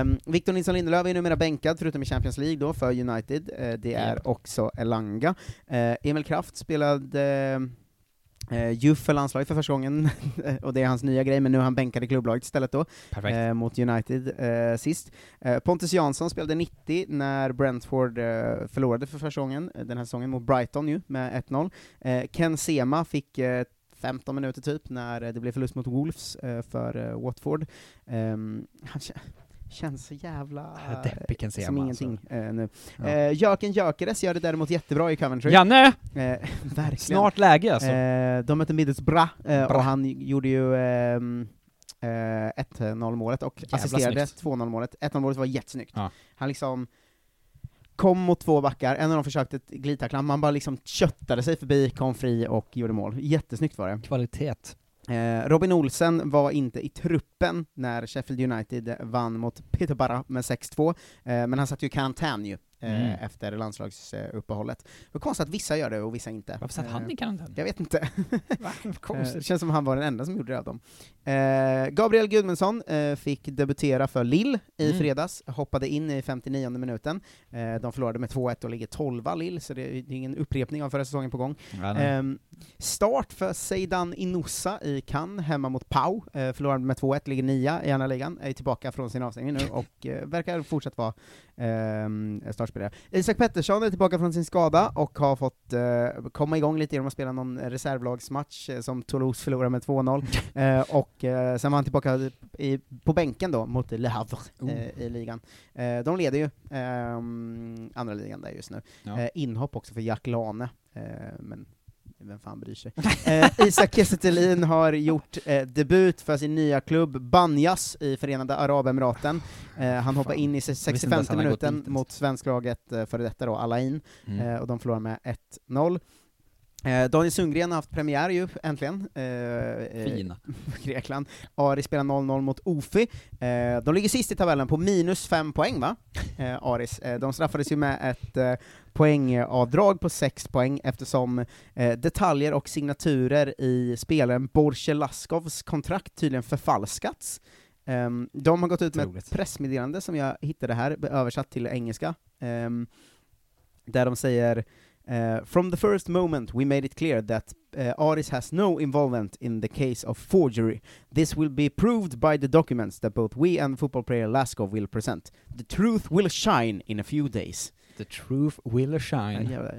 Um, Victor Nilsson Lindelöf är numera bänkad, förutom i Champions League då, för United. Eh, det är Japp. också Elanga. Eh, Emil Kraft spelade Eh, Juff för landslaget för första gången, och det är hans nya grej, men nu är han bänkad i klubblaget istället då, eh, mot United eh, sist. Pontus Jansson spelade 90 när Brentford förlorade för första gången den här säsongen mot Brighton ju, med 1-0. Eh, Ken Sema fick eh, 15 minuter typ, när det blev förlust mot Wolves för Watford. Han kä- känns så jävla deppig Ken som Sema, ingenting eh, nu. Ja. Eh, Jöken Gyökeres gör det däremot jättebra i Coventry. Janne! Eh, verkligen. Snart läge, alltså. Eh, de mötte Middlesbrough, eh, och han gjorde ju ehm, eh, 1-0 målet och Jävla assisterade snyggt. 2-0 målet. 1-0 målet var jättesnyggt. Ja. Han liksom kom mot två backar, en av dem försökte glidtackla, man bara liksom köttade sig förbi, kom fri och gjorde mål. Jättesnyggt var det. Kvalitet. Eh, Robin Olsen var inte i truppen när Sheffield United vann mot Peterborough med 6-2, eh, men han satt ju i karantän ju, Mm. efter landslagsuppehållet. Det var konstigt att vissa gör det och vissa inte. Varför satt han Eh, i karantän? Jag vet inte. Vad Eh. Det känns som han var den enda som gjorde det av dem. Eh, Gabriel Gudmundsson eh, fick debutera för Lill i Mm. fredags, hoppade in i 59 minuten. Eh, de förlorade med 2-1 och ligger 12 Lill, så det är det ingen upprepning av förra säsongen på gång. Ja. Ehm, start för Seidan Inusa i Cannes, hemma mot Pau. Eh, förlorade med 2-1, ligger nia i andra ligan, är tillbaka från sin avstängning nu och eh, verkar fortsatt vara ehm, startspelare. Isak Pettersson är tillbaka från sin skada och har fått eh, komma igång lite genom att spela någon reservlagsmatch eh, som Toulouse förlorade med 2-0, eh, och eh, sen var han tillbaka i, på bänken då mot Le Havre Oh. eh, i ligan. Eh, de leder ju ehm, andra ligan där just nu. Ja. Inhopp också för Jack Lane, men vem fan bryr sig? Eh, Isak Kiese har gjort eh, debut för sin nya klubb Banjas i Förenade Arabemiraten. Eh, han hoppar in i inte 65 ens han har gått minuten mot svensklaget eh, före detta då, Alain, Mm. eh, och de förlorar med 1-0. Eh, Daniel Sundgren har haft premiär ju, äntligen. Eh, eh, Fina. Grekland. Ari spelar 0-0 mot Ofi. Eh, de ligger sist i tabellen på minus fem poäng, va? Eh, Aris. Eh, de straffades ju med ett eh, poängavdrag på sex poäng eftersom eh, detaljer och signaturer i spelaren Borche Laskovs kontrakt tydligen förfalskats. Ehm, de har gått ut med ett pressmeddelande som jag hittade här, översatt till engelska, ehm, där de säger Uh, from the first moment we made it clear that uh, Aris has no involvement in the case of forgery. This will be proved by the documents that both we and football player Laskov will present. The truth will shine in a few days. The truth will shine. Jävla,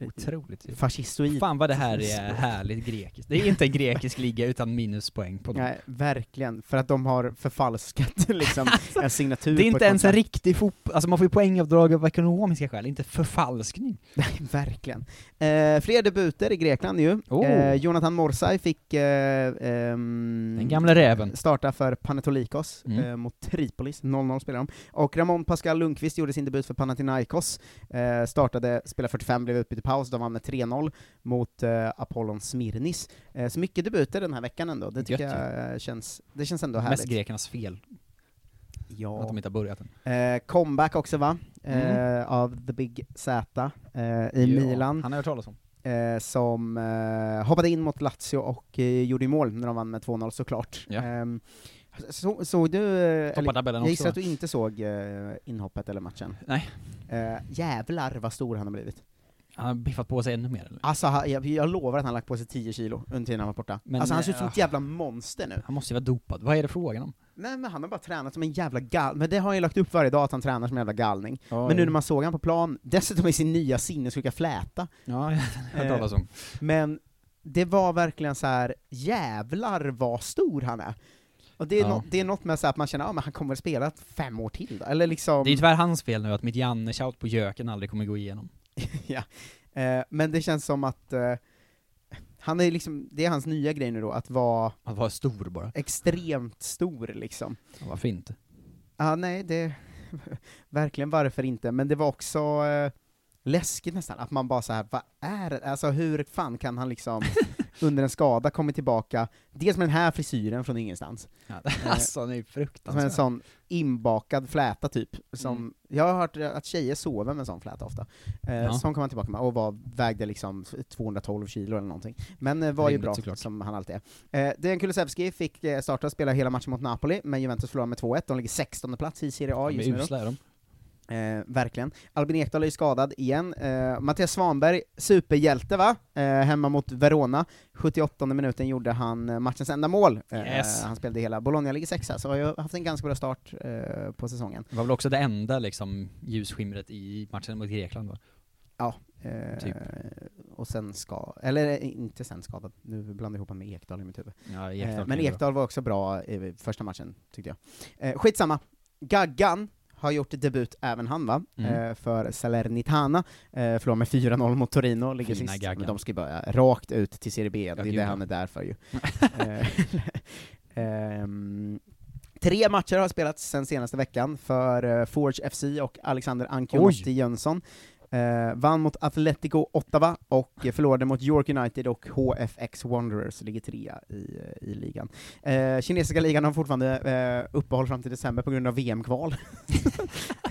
Otroligt. Fascistoid. Fan vad det här är härligt grekiskt. Det är inte en grekisk liga utan minuspoäng på dem. Nej, verkligen. För att de har förfalskat liksom en signatur Det är inte ens en riktig fotboll, alltså man får ju poängavdrag av ekonomiska skäl, inte förfalskning. Nej, verkligen. Eh, fler debuter i Grekland ju. Oh. Eh, Jonathan Morsay fick eh, ehm, Den gamla räven. starta för Panetolikos Mm. eh, mot Tripolis, 0-0 spelar de. Och Ramon Pascal Lundqvist gjorde sin debut för Panathinaikos, eh, startade, spelade 45, blev utbytt i paus, de vann med 3-0 mot eh, Apollon Smirnis. Eh, så mycket debuter den här veckan ändå, det tycker Gött, jag eh, känns, det känns ändå Mest härligt. grekernas fel, Ja. att de inte har börjat än. Eh, comeback också va? Eh, Mm. av The Big Z i Ja, Milan. Han har hört talas om. eh, som eh, hoppade in mot Lazio och eh, gjorde mål när de vann med 2-0 såklart. Ja. Så, såg du, eh, tabellen jag gissar att du inte såg eh, inhoppet eller matchen? Nej. Eh, jävlar vad stor han har blivit. Han har biffat på sig ännu mer eller? Alltså jag, jag lovar att han har lagt på sig 10 kilo under tiden han var borta. Men, alltså han ser ut som ett jävla monster nu. Han måste ju vara dopad. Vad är det frågan om? Nej men han har bara tränat som en jävla gal... Men det har han ju lagt upp varje dag att han tränar som en jävla galning. Ja, men nu när man såg han på plan, dessutom i sin nya sinnessjuka fläta. Ja, jag har talas om. Men det var verkligen så här jävlar vad stor han är. Och det är, Ja. något, det är något med så att man känner, ja men han kommer att spela fem år till då, eller liksom... Det är tyvärr hans fel nu att mitt Janne-shout på Jöken aldrig kommer gå igenom. ja. Eh, men det känns som att eh, han är liksom, det är hans nya grej nu då, att vara... Att vara stor bara. Extremt stor liksom. Ja, varför inte? Ja, nej, det... verkligen varför inte, men det var också eh, läskigt nästan, att man bara så här, vad är det? Alltså hur fan kan han liksom under en skada komma tillbaka, dels med den här frisyren från ingenstans. Ja, Eh, alltså, han är ju Som en fruktansvärd. sån inbakad fläta typ, som, Mm. jag har hört att tjejer sover med en sån fläta ofta. Eh, Ja. Som kom han tillbaka med, och var, vägde liksom 212 kilo eller någonting. Men eh, var ju Rimligt bra, såklart. som han alltid är. Eh, Dejan Kulusevski fick eh, starta och spela hela matchen mot Napoli, men Juventus förlorade med 2-1, de ligger 16 plats i Serie A De just är nu då. usla är de. Eh, verkligen. Albin Ekdal är ju skadad igen. Eh, Mattias Svanberg, superhjälte va? Eh, hemma mot Verona. 78 minuten gjorde han eh, matchens enda mål. Eh, Yes. Han spelade hela. Bologna ligger sexa, så har ju haft en ganska bra start eh, på säsongen. Det var väl också det enda liksom ljusskimret i matchen mot Grekland va? Ja. Typ. Och sen ska, eller inte sen skadad, nu blandar jag ihop honom med Ekdal i mitt huvud. Ja, Ekdal men. Ekdal var också bra i första matchen, tyckte jag. Eh, skitsamma. Gaggan har gjort debut även han va, Mm. eh, för Salernitana, eh, förlorade med 4-0 mot Torino, ligger Fina sist, Gaggan. men de ska ju börja rakt ut till Serie B, det är det han är där för ju. Eh, ehm, Tre matcher har spelats sen senaste veckan för eh, Forge FC och Alexander Ancionotti Jönsson. Eh, vann mot Atletico Ottawa och förlorade mot York United och HFX Wanderers, ligger trea i, i ligan. Eh, kinesiska ligan har fortfarande eh, uppehåll fram till december på grund av VM-kval.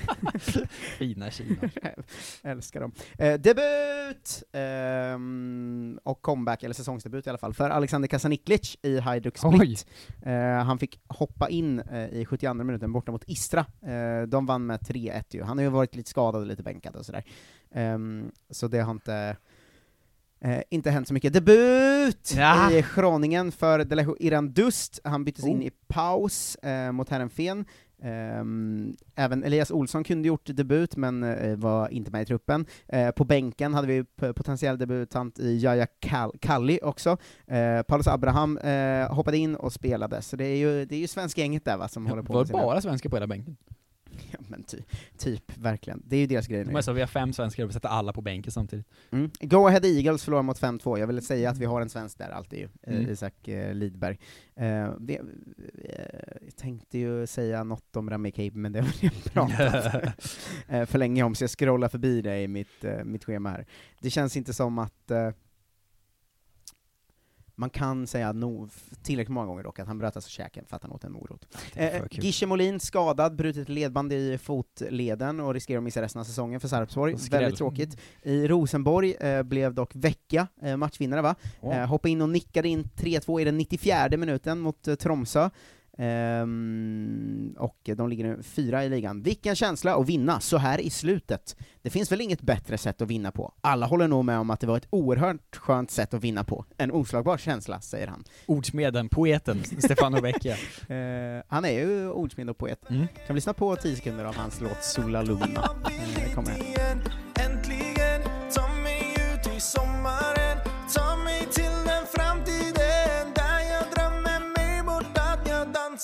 Fina Kina. Älskar dem. Eh, debut! ehm, och comeback, eller säsongsdebut i alla fall, för Alexander Kasaniklic i Hajduk Split. Eh, han fick hoppa in eh, i 72 minuten borta mot Istra. Eh, de vann med 3-1 ju. Han har ju varit lite skadad och lite bänkad och sådär. Ehm, så det har inte Eh, inte hänt så mycket. Debut Ja. i Groningen för Delejo Irandust, han byttes in Oh. i paus eh, mot Heerenveen. Ehm, även Elias Olsson kunde gjort debut, men eh, var inte med i truppen. Eh, på bänken hade vi potentiell debutant i Jaja Kal- Kalli också. Eh, Paulus Abraham hoppade in och spelade, så det är ju, det är ju svenska gänget där va, som håller på Var det bara svenskar på hela bänken? Ja, men ty, typ, verkligen. Det är ju deras grej nu. Så, vi har fem svenskar och vi sätter alla på bänken samtidigt. Mm. Go Ahead Eagles förlorar mot 5-2, jag vill säga att vi har en svensk där alltid ju, eh, Mm. Isak eh, Lidberg. Eh, det, eh, jag tänkte ju säga något om Rami Cape, men det har vi pratat eh, för länge om, så jag scrollar förbi det i mitt, mitt schema här. Det känns inte som att man kan säga no, tillräckligt många gånger dock, att han bröt alltså käken för att han åt en morot. Eh. Gische Molin skadad, brutit ledband i fotleden och riskerar att missa resten av säsongen för Sarpsborg. Väldigt tråkigt. I Rosenborg eh, blev dock Vecka eh, matchvinnare va? Ja. Eh, hoppade in och nickade in 3-2 i den 94 minuten mot eh, Tromsö. Ehm, och de ligger nu fyra i ligan. Vilken känsla att vinna så här i slutet! Det finns väl inget bättre sätt att vinna på? Alla håller nog med om att det var ett oerhört skönt sätt att vinna på. En oslagbar känsla, säger han. Ordsmeden, poeten, Stefano Vecchia. Eh, han är ju ordsmed och poet. Mm. Kan vi lyssna på 10 sekunder av hans låt Sola Luna? Eh, kommer här.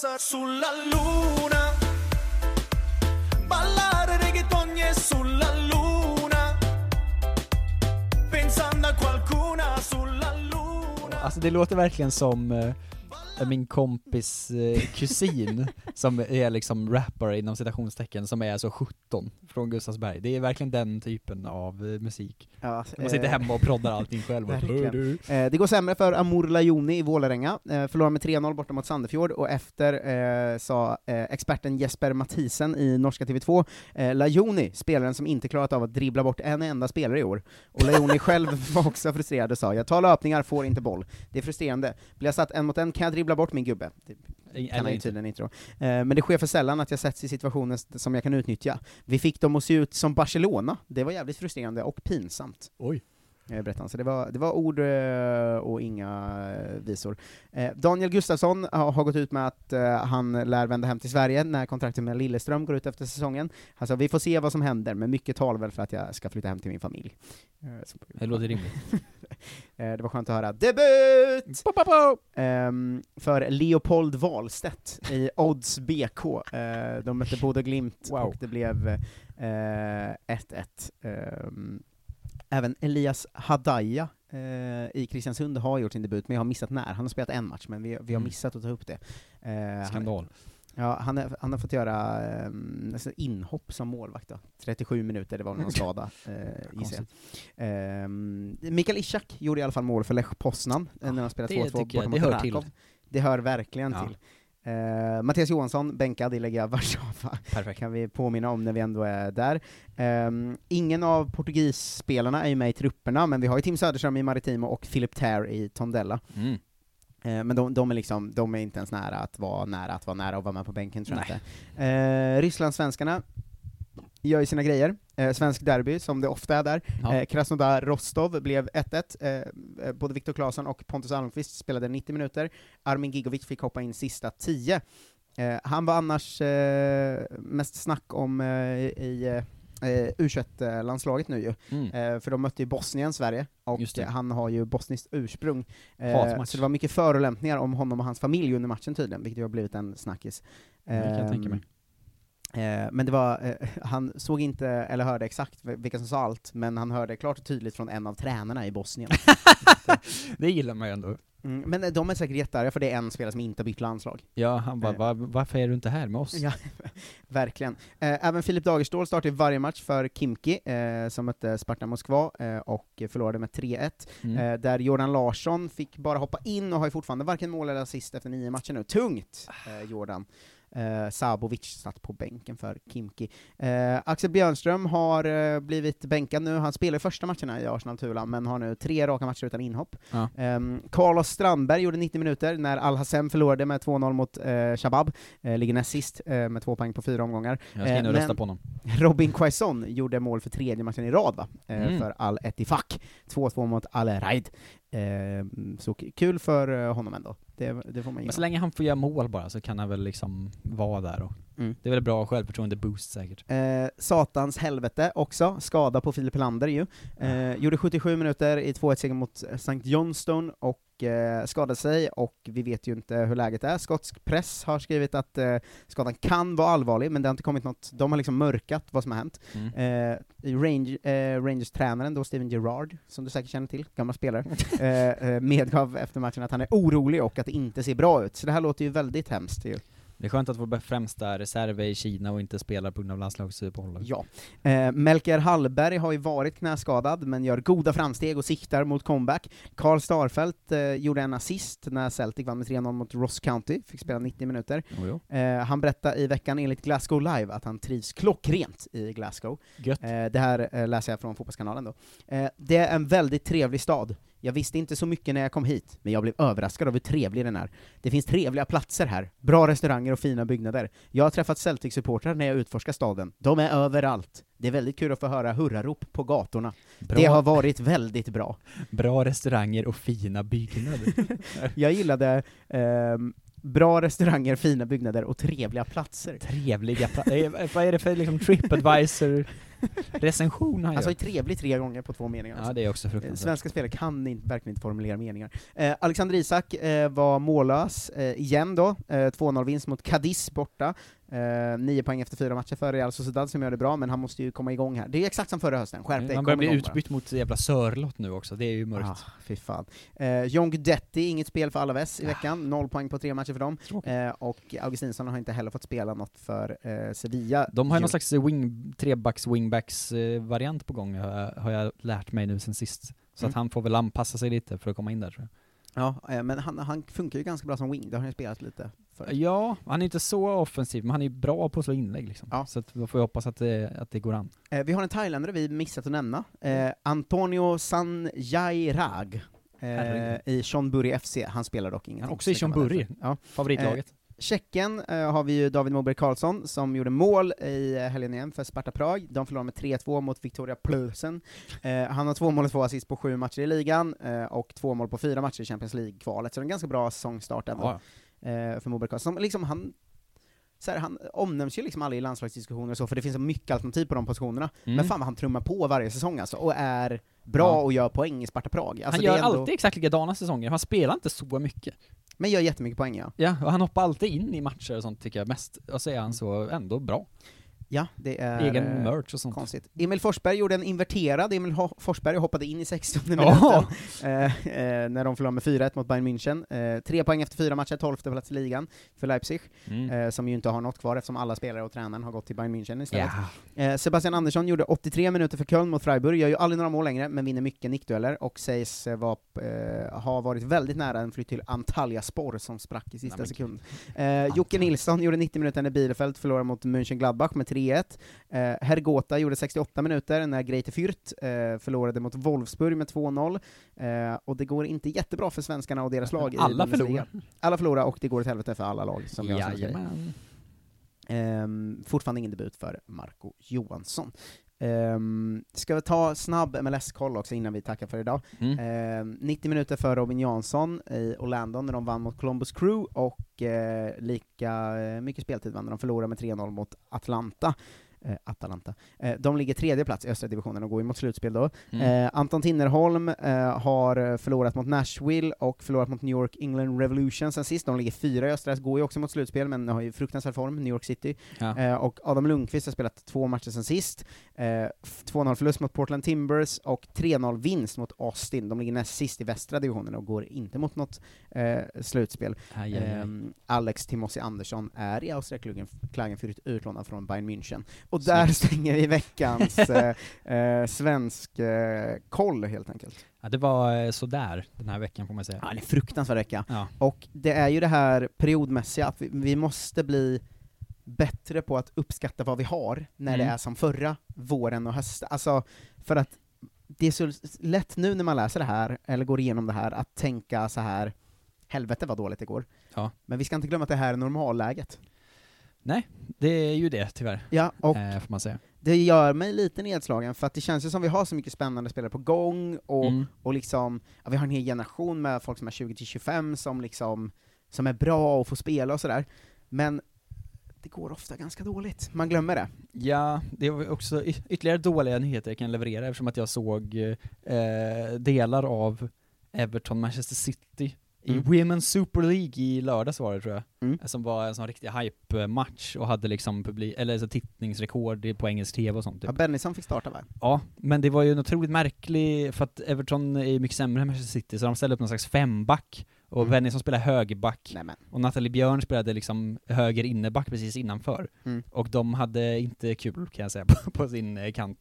Danzar sulla Luna. Ballare reggaeton, e sulla Luna. Pensando a qualcuna, sulla Luna. Alltså det låter verkligen som eh, min kompis eh, kusin, som är liksom rappare inom citationstecken, som är alltså 17, från Gustavsberg. Det är verkligen den typen av eh, musik. Ja, Man sitter eh, hemma och proddar allting själv. Eh, det går sämre för Amor Lajoni i Vålerenga, eh, förlorar med 3-0 borta mot Sandefjord, och efter eh, sa experten Jesper Mathisen i norska TV2, eh, Lajoni, spelaren som inte klarat av att dribbla bort en enda spelare i år. Och Lajoni själv var också frustrerad och sa, jag tar löpningar, får inte boll. Det är frustrerande. Blir jag satt en mot en kan jag dribbla dribbla bort min gubbe. Det kan han ju inte. tydligen inte då. Eh, men det sker för sällan att jag sätts i situationer som jag kan utnyttja. Vi fick dem att se ut som Barcelona, det var jävligt frustrerande och pinsamt. Oj. Eh, berättade han. Så det var, det var ord eh, och inga eh, visor. Daniel Gustafsson har, gått ut med att han lär vända hem till Sverige när kontraktet med Lilleström går ut efter säsongen. Alltså vi får se vad som händer, men mycket talar väl för att jag ska flytta hem till min familj. Det låter rimligt. Det var skönt att höra. Debut! Ehm, för Leopold Wahlstedt i Odds BK. De mötte Bodø Glimt och det blev eh, 1-1. Även Elias Hadaya eh, i Kristiansund har gjort sin debut, men jag har missat när. Han har spelat en match, men vi, vi har Mm. missat att ta upp det. Eh, Skandal. Han, ja, han, är, han har fått göra nästan inhopp som målvakt då. 37 minuter, det var någon skada, eh, gissar jag. Ehm, Mikael Ishak gjorde i alla fall mål för Lech Poznan, eh, när han spelade det 2-2 tycker jag, borta mot till. Det hör verkligen Ja. till. Eh, Mattias Johansson, bänkad i Legia Warszawa, kan vi påminna om när vi ändå är där. Ehm, ingen av portugisspelarna är ju med i trupperna, men vi har ju Tim Söderström i Maritimo och Philip Ter i Tondela. Mm. Eh, Men de, de, är liksom, de är inte ens nära att vara nära att vara nära och vara med på bänken tror jag inte. Eh, Rysslandssvenskarna gör ju sina grejer. Eh, svensk derby, som det ofta är där. Ja. Eh, Krasnodar-Rostov blev 1-1. Eh, eh, både Viktor Claesson och Pontus Almqvist spelade 90 minuter. Armin Gigovic fick hoppa in sista 10. Eh, han var annars eh, mest snack om i eh, U21-landslaget nu ju. Mm. För de mötte ju Bosnien, Sverige, och han har ju bosniskt ursprung. Hatmatch. så det var mycket förolämpningar om honom och hans familj under matchen tydligen, vilket ju har blivit en snackis. Det kan jag tänka Ehm, mig. Eh, men det var, eh, han såg inte, eller hörde exakt vilka som sa allt, men han hörde klart och tydligt från en av tränarna i Bosnien. Det gillar man ju ändå. Mm, men eh, de är säkert jättearga för det är en spelare som inte har bytt landslag. Ja, han bara. Va, varför är du inte här med oss? Ja, verkligen. Även Filip Dagerstål startar ju varje match för Kimki, som mötte Sparta Moskva, och förlorade med 3-1. Mm. Där Jordan Larsson fick bara hoppa in och har ju fortfarande varken mål eller assist efter nio matcher nu. Tungt, Jordan. Eh, Sabovic satt på bänken för Kimki. Eh, Axel Björnström har eh, blivit bänkad nu, han spelar i första matcherna i Arsenal-Tula, men har nu tre raka matcher utan inhopp. Ja. Ehm, Carlos Strandberg gjorde 90 minuter när Al-Hassem förlorade med 2-0 mot eh, Shabab, eh, ligger näst sist eh, med två poäng på fyra omgångar. Jag ska in och Eh, rösta på honom. Robin Quaison gjorde mål för tredje matchen i rad va? Mm. för Al-Ettifaq. 2-2 mot Al-Raid. Eh, så kul för honom ändå. Det, det får man Men så länge han får göra mål bara så kan han väl liksom vara där och Mm. Det är väl bra självförtroende-boost säkert. Eh, satans helvete också, skada på Filip Helander ju. Eh, gjorde 77 minuter i 2-1-seger mot St. Johnstone och eh, skadade sig, och vi vet ju inte hur läget är. Skotsk press har skrivit att eh, skadan kan vara allvarlig, men det har inte kommit något, de har liksom mörkat vad som har hänt. Mm. Eh, Range, eh, Rangers-tränaren då, Steven Gerrard, som du säkert känner till, gammal spelare, eh, medgav efter matchen att han är orolig och att det inte ser bra ut. Så det här låter ju väldigt hemskt ju. Det är skönt att vår främsta reserv är i Kina och inte spelar på grund av landslagsuppehållet. Ja. Eh, Melker Hallberg har ju varit knäskadad, men gör goda framsteg och siktar mot comeback. Karl Starfelt eh, gjorde en assist när Celtic vann med 3-0 mot Ross County, fick spela 90 minuter. Jo. Eh, han berättade i veckan enligt Glasgow Live att han trivs klockrent i Glasgow. Gött. Eh, det här eh, läser jag från Fotbollskanalen då. Eh, det är en väldigt trevlig stad. Jag visste inte så mycket när jag kom hit, men jag blev överraskad av hur trevlig den är. Det finns trevliga platser här, bra restauranger och fina byggnader. Jag har träffat Celtic-supportrar när jag utforskar staden. De är överallt. Det är väldigt kul att få höra hurrarop på gatorna. Bra. Det har varit väldigt bra. Bra restauranger och fina byggnader. Jag gillade ehm, bra restauranger, fina byggnader och trevliga platser. Trevliga platser. Vad är det för liksom Tripadvisor-recension han gör? ju trevlig tre gånger på två meningar. Ja, alltså. det är också Eh, fruktansvärt. Svenska spelare kan inte, verkligen inte formulera meningar. Eh, Alexander Isak eh, var mållös eh, igen då, eh, 2-0-vinst mot Cadiz borta. Eh, nio poäng efter fyra matcher för Real Sociedad som gör det bra, men han måste ju komma igång här. Det är exakt som förra hösten, skärp dig, Han börjar bli bara. utbytt mot jävla Sörlott nu också, det är ju mörkt. Ah, fy fan. Eh, John Guidetti, inget spel för Alaves i veckan, noll poäng på tre matcher för dem. Eh, och Augustinsson har inte heller fått spela något för eh, Sevilla. De har ju någon slags wing, trebacks wingbacks eh, på gång, har jag, har jag lärt mig nu sen sist. Så Mm. att han får väl anpassa sig lite för att komma in där tror jag. Ja, eh, men han, han funkar ju ganska bra som wing, det har han ju spelat lite för. Ja, han är inte så offensiv, men han är bra på att slå inlägg liksom. Ja. Så att då får jag hoppas att det, att det går an. Eh, vi har en thailändare vi missat att nämna, eh, Antonio Sanjairag. eh, i Burry FC, han spelar dock ingenting. Han också i därför. Ja. favoritlaget. Eh, Tjeckien eh, har vi ju David Moberg Karlsson, som gjorde mål i eh, helgen igen för Sparta Prag. De förlorade med 3-2 mot Victoria Plzen. Eh, han har två mål och två assist på sju matcher i ligan, eh, och två mål på fyra matcher i Champions League-kvalet, så det är en ganska bra säsongstart ändå, eh, för Moberg Karlsson. Som liksom han så här, han omnämns ju liksom aldrig i landslagsdiskussioner och så, för det finns så mycket alternativ på de positionerna. Mm. Men fan vad han trummar på varje säsong alltså, och är bra Ja. och gör poäng i Sparta Prag. Alltså, han gör ändå, alltid exakt likadana säsonger, han spelar inte så mycket. Men gör jättemycket poäng ja. Ja, och han hoppar alltid in i matcher och sånt tycker jag mest, och så är han så ändå bra. Ja, det är... Egen merch och sånt. Konstigt. Emil Forsberg gjorde en inverterad Emil Ho- Forsberg hoppade in i 60 minuten, eh, eh, när de förlorade med 4-1 mot Bayern München. Eh, tre poäng efter fyra matcher, 12 plats i ligan för Leipzig, Mm. eh, som ju inte har något kvar eftersom alla spelare och tränaren har gått till Bayern München istället. Eh, Sebastian Andersson gjorde 83 minuter för Köln mot Freiburg, gör ju aldrig några mål längre, men vinner mycket nickdueller, och sägs eh, vara, eh, ha varit väldigt nära en flytt till Antalyaspor som sprack i sista men- sekund. Jocke Nilsson gjorde 90 minuter när Bielefeld förlorade mot Mönchengladbach med 3-1. Eh, Hergota gjorde 68 minuter när Greite Fürth eh, förlorade mot Wolfsburg med 2-0. Eh, och det går inte jättebra för svenskarna och deras lag Alla förlorar. Alla förlorar, och det går åt helvete för alla lag, som som säger. Ehm, fortfarande ingen debut för Marco Johansson. Um, ska vi ta snabb MLS-koll också innan vi tackar för idag. Mm. Ehm, 90 minuter för Robin Jansson i Orlando när de vann mot Columbus Crew, och eh, lika eh, mycket speltid vann när de förlorade med 3-0 mot Atlanta. Eh, Atalanta. Eh, de ligger tredje plats i östra divisionen och går mot slutspel då. Mm. Eh, Anton Tinnerholm eh, har förlorat mot Nashville och förlorat mot New York England Revolution sen sist. De ligger fyra i östra, går ju också mot slutspel, men har ju fruktansvärd form, New York City. Ja. Eh, och Adam Lundqvist har spelat två matcher sen sist. Eh, f- 2-0 förlust mot Portland Timbers och 3-0 vinst mot Austin. De ligger näst sist i västra divisionen och går inte mot något slutspel. Aj, aj, aj. Ehm, Alex Timossi Andersson är i Austria Klagenfurt utlånad från Bayern München. Och där stänger vi veckans eh, eh, svensk eh, koll helt enkelt. Ja, det var eh, sådär den här veckan får man säga. Ja, det är en fruktansvärd vecka. Ja. Och det är ju det här periodmässiga, att vi, vi måste bli bättre på att uppskatta vad vi har när det Mm. är som förra våren och hösten. Alltså, för att det är så lätt nu när man läser det här, eller går igenom det här, att tänka så här helvete vad dåligt det går. Ja. Men vi ska inte glömma att det här är normalläget. Nej, det är ju det tyvärr. Ja, och eh, får man säga. det gör mig lite nedslagen, för att det känns ju som vi har så mycket spännande spelare på gång, och, Mm. och liksom, ja, vi har en hel generation med folk som är 20-25 som liksom, som är bra och får spela och sådär, men det går ofta ganska dåligt, man glömmer det. Ja, det var också ytterligare dåliga nyheter jag kan leverera eftersom att jag såg eh, delar av Everton Manchester City i Mm. Women's Super League i lördags var det tror jag. Mm. Som var en sån riktig hype-match och hade liksom publik, eller så tittningsrekord på engelsk TV och sånt typ. Ja, Bennison fick starta va? Ja, men det var ju en otroligt märklig, för att Everton är mycket sämre än Manchester City, så de ställde upp någon slags femback, och Mm. Bennison spelade högerback, Nämen. och Nathalie Björn spelade liksom höger innerback precis innanför. Mm. Och de hade inte kul kan jag säga på, på sin kant.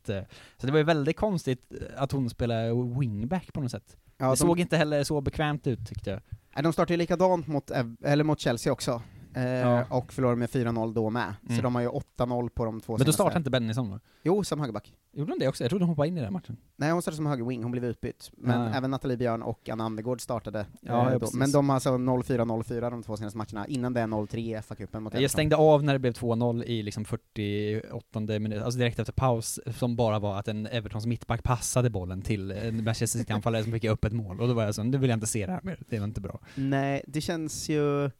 Så det var ju väldigt konstigt att hon spelade wingback på något sätt. Ja, det de- såg inte heller så bekvämt ut tyckte jag. Nej, de startade ju likadant mot, eller mot Chelsea också, eh, Ja. och förlorade med 4-0 då med, så Mm. de har ju 8-0 på de två Men då startade inte Bennison då? Jo, som högerback. Gjorde hon det också? Jag trodde hon hoppade in i den matchen. Nej, hon startade som högerwing, hon blev utbytt. Men Ja. även Nathalie Björn och Anna Andergård startade. Ja, eh. Men de har alltså 0-4-0-4 de två senaste matcherna, innan det är 0-3 i FA-cupen mot Jag Everton. stängde av när det blev 2-0 i liksom 48 minut, alltså direkt efter paus, som bara var att en Evertons mittback passade bollen till en Manchester City-anfallare som fick upp ett mål, och då var jag så nu vill jag inte se det här mer, det var inte bra. Nej, det känns ju...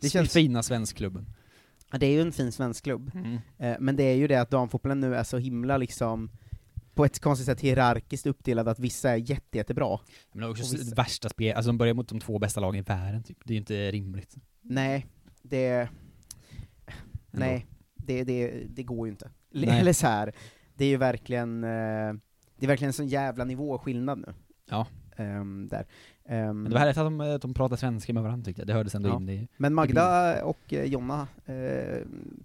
Det känns... fina svenskklubben. Ja, det är ju en fin svensk klubb. Mm. Eh, men det är ju det att damfotbollen nu är så himla liksom, på ett konstigt sätt hierarkiskt uppdelad, att vissa är jätte, jättebra. Men det är också Och vissa- värsta spel, alltså de börjar mot de två bästa lagen i världen typ, det är ju inte rimligt. Nej, det... Nej, det, det, det går ju inte. Nej. Eller så här, det är ju verkligen, eh, det är verkligen en sån jävla nivåskillnad nu. Ja. Ehm, där. Ehm, Men det var härligt att de, att de pratade svenska med varandra tyckte jag, det hördes ändå Ja. in i... Men Magda och eh, Jonna eh,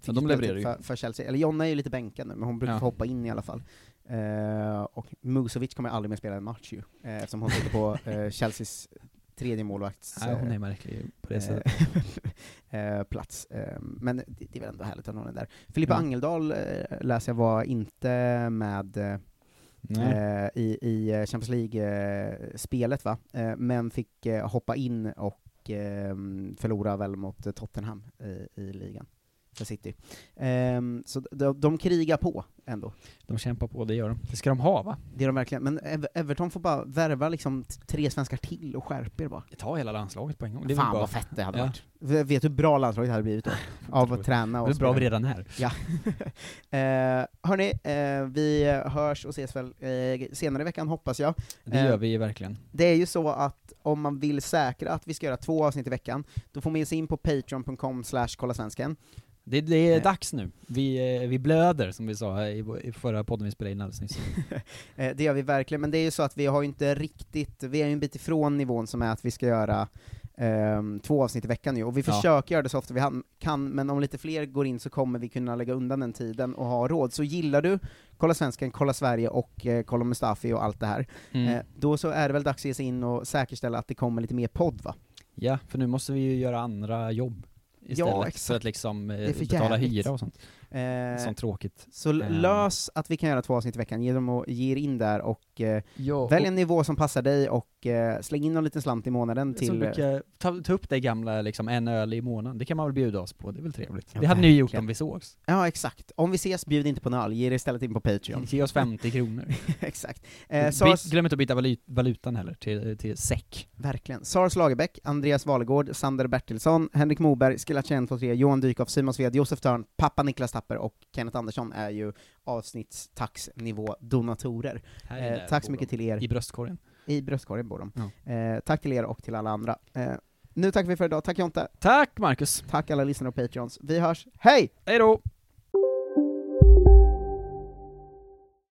fick de levererar ju. för, för Chelsea, eller Jonna är ju lite bänkad nu, men hon brukar Ja. hoppa in i alla fall. Eh, och Musovic kommer aldrig mer spela en match ju, eh, eftersom hon sitter på eh, Chelseas tredje målvakts... Nej, hon är eh, märklig på det eh, sättet. eh, plats. Eh, men det, det är väl ändå härligt att hon är där. Filippa Ja. Angeldal eh, läser jag var inte med eh, i, i eh, Champions League-spelet, va? Eh, men fick eh, hoppa in och ehm, förlora väl mot eh, Tottenham i, i ligan för City. Ehm, så de, de krigar på ändå. De kämpar på, det gör de. Det ska de ha va? Det är de verkligen, men Ev- Everton får bara värva liksom tre svenskar till och skärper er bara. Ta hela landslaget på en gång. Det Fan vad fett det hade Ja. varit. Vet du hur bra landslaget hade blivit då? Av att träna och Det är bra vi redan är. Ja. eh, hörni, eh, vi hörs och ses väl eh, senare i veckan hoppas jag. Det Eh, gör vi verkligen. Det är ju så att om man vill säkra att vi ska göra två avsnitt i veckan, då får man ge sig in på patreon.com slash kolla svensken. Det, det är dags nu. Vi, eh, vi blöder, som vi sa i, i förra podden vi spelade in alldeles nyss. Eh, det gör vi verkligen, men det är ju så att vi har ju inte riktigt, vi är ju en bit ifrån nivån som är att vi ska göra ehm, två avsnitt i veckan nu, och vi Ja. försöker göra det så ofta vi kan, men om lite fler går in så kommer vi kunna lägga undan den tiden och ha råd. Så gillar du Kolla Svensken, Kolla Sverige och eh, Kolla Mustafi och allt det här, Mm. eh, då så är det väl dags att ge sig in och säkerställa att det kommer lite mer podd va? Ja, för nu måste vi ju göra andra jobb istället, för exakt. att liksom eh, för betala hyra och sånt. Eh, Sånt tråkigt. Så l- Eh, lös att vi kan göra två avsnitt i veckan, ge dem och ge er in där och eh, Ja, välj och- en nivå som passar dig och eh, släng in någon liten slant i månaden till... eh, brukar, ta, ta upp det gamla, liksom, en öl i månaden, det kan man väl bjuda oss på, det är väl trevligt? Ja, det hade ni ju gjort om vi sågs. Ja, exakt. Om vi ses, bjud inte på en öl, ge det istället in på Patreon. Ge oss 50 kronor. exakt. Eh, Sars, Glöm inte att byta valut, valutan heller, till, till SEK. verkligen. Sars Lagerbäck, Andreas Valegård, Sander Bertilsson, Henrik Moberg, Skillatjen 23, Johan Dykhoff, Simon Sved, Josef Törn, pappa Niklas Tapper och Kenneth Andersson är ju avsnittstaxnivå donatorer. Eh, tack så mycket de. till er. I bröstkorgen. I bröstkorgen bor de. Ja. Eh, tack till er och till alla andra. Eh, nu tackar vi för idag, tack Jonte. Tack Marcus. Tack alla lyssnare och Patreons. Vi hörs, hej! Hej då!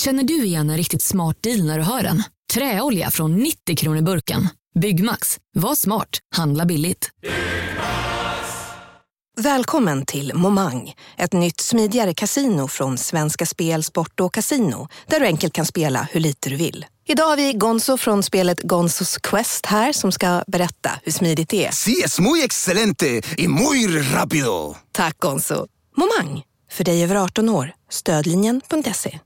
Känner du igen en riktigt smart deal när du hör den? Träolja från 90 kronor burken. Byggmax. Var smart. Handla billigt. Välkommen till Momang, ett nytt smidigare kasino från Svenska Spel, Sport och Casino, där du enkelt kan spela hur lite du vill. Idag har vi Gonzo från spelet Gonzos Quest här som ska berätta hur smidigt det är. Sí, es muy excelente y muy rápido. Tack Gonzo. Momang, för dig över 18 år. Stödlinjen.se.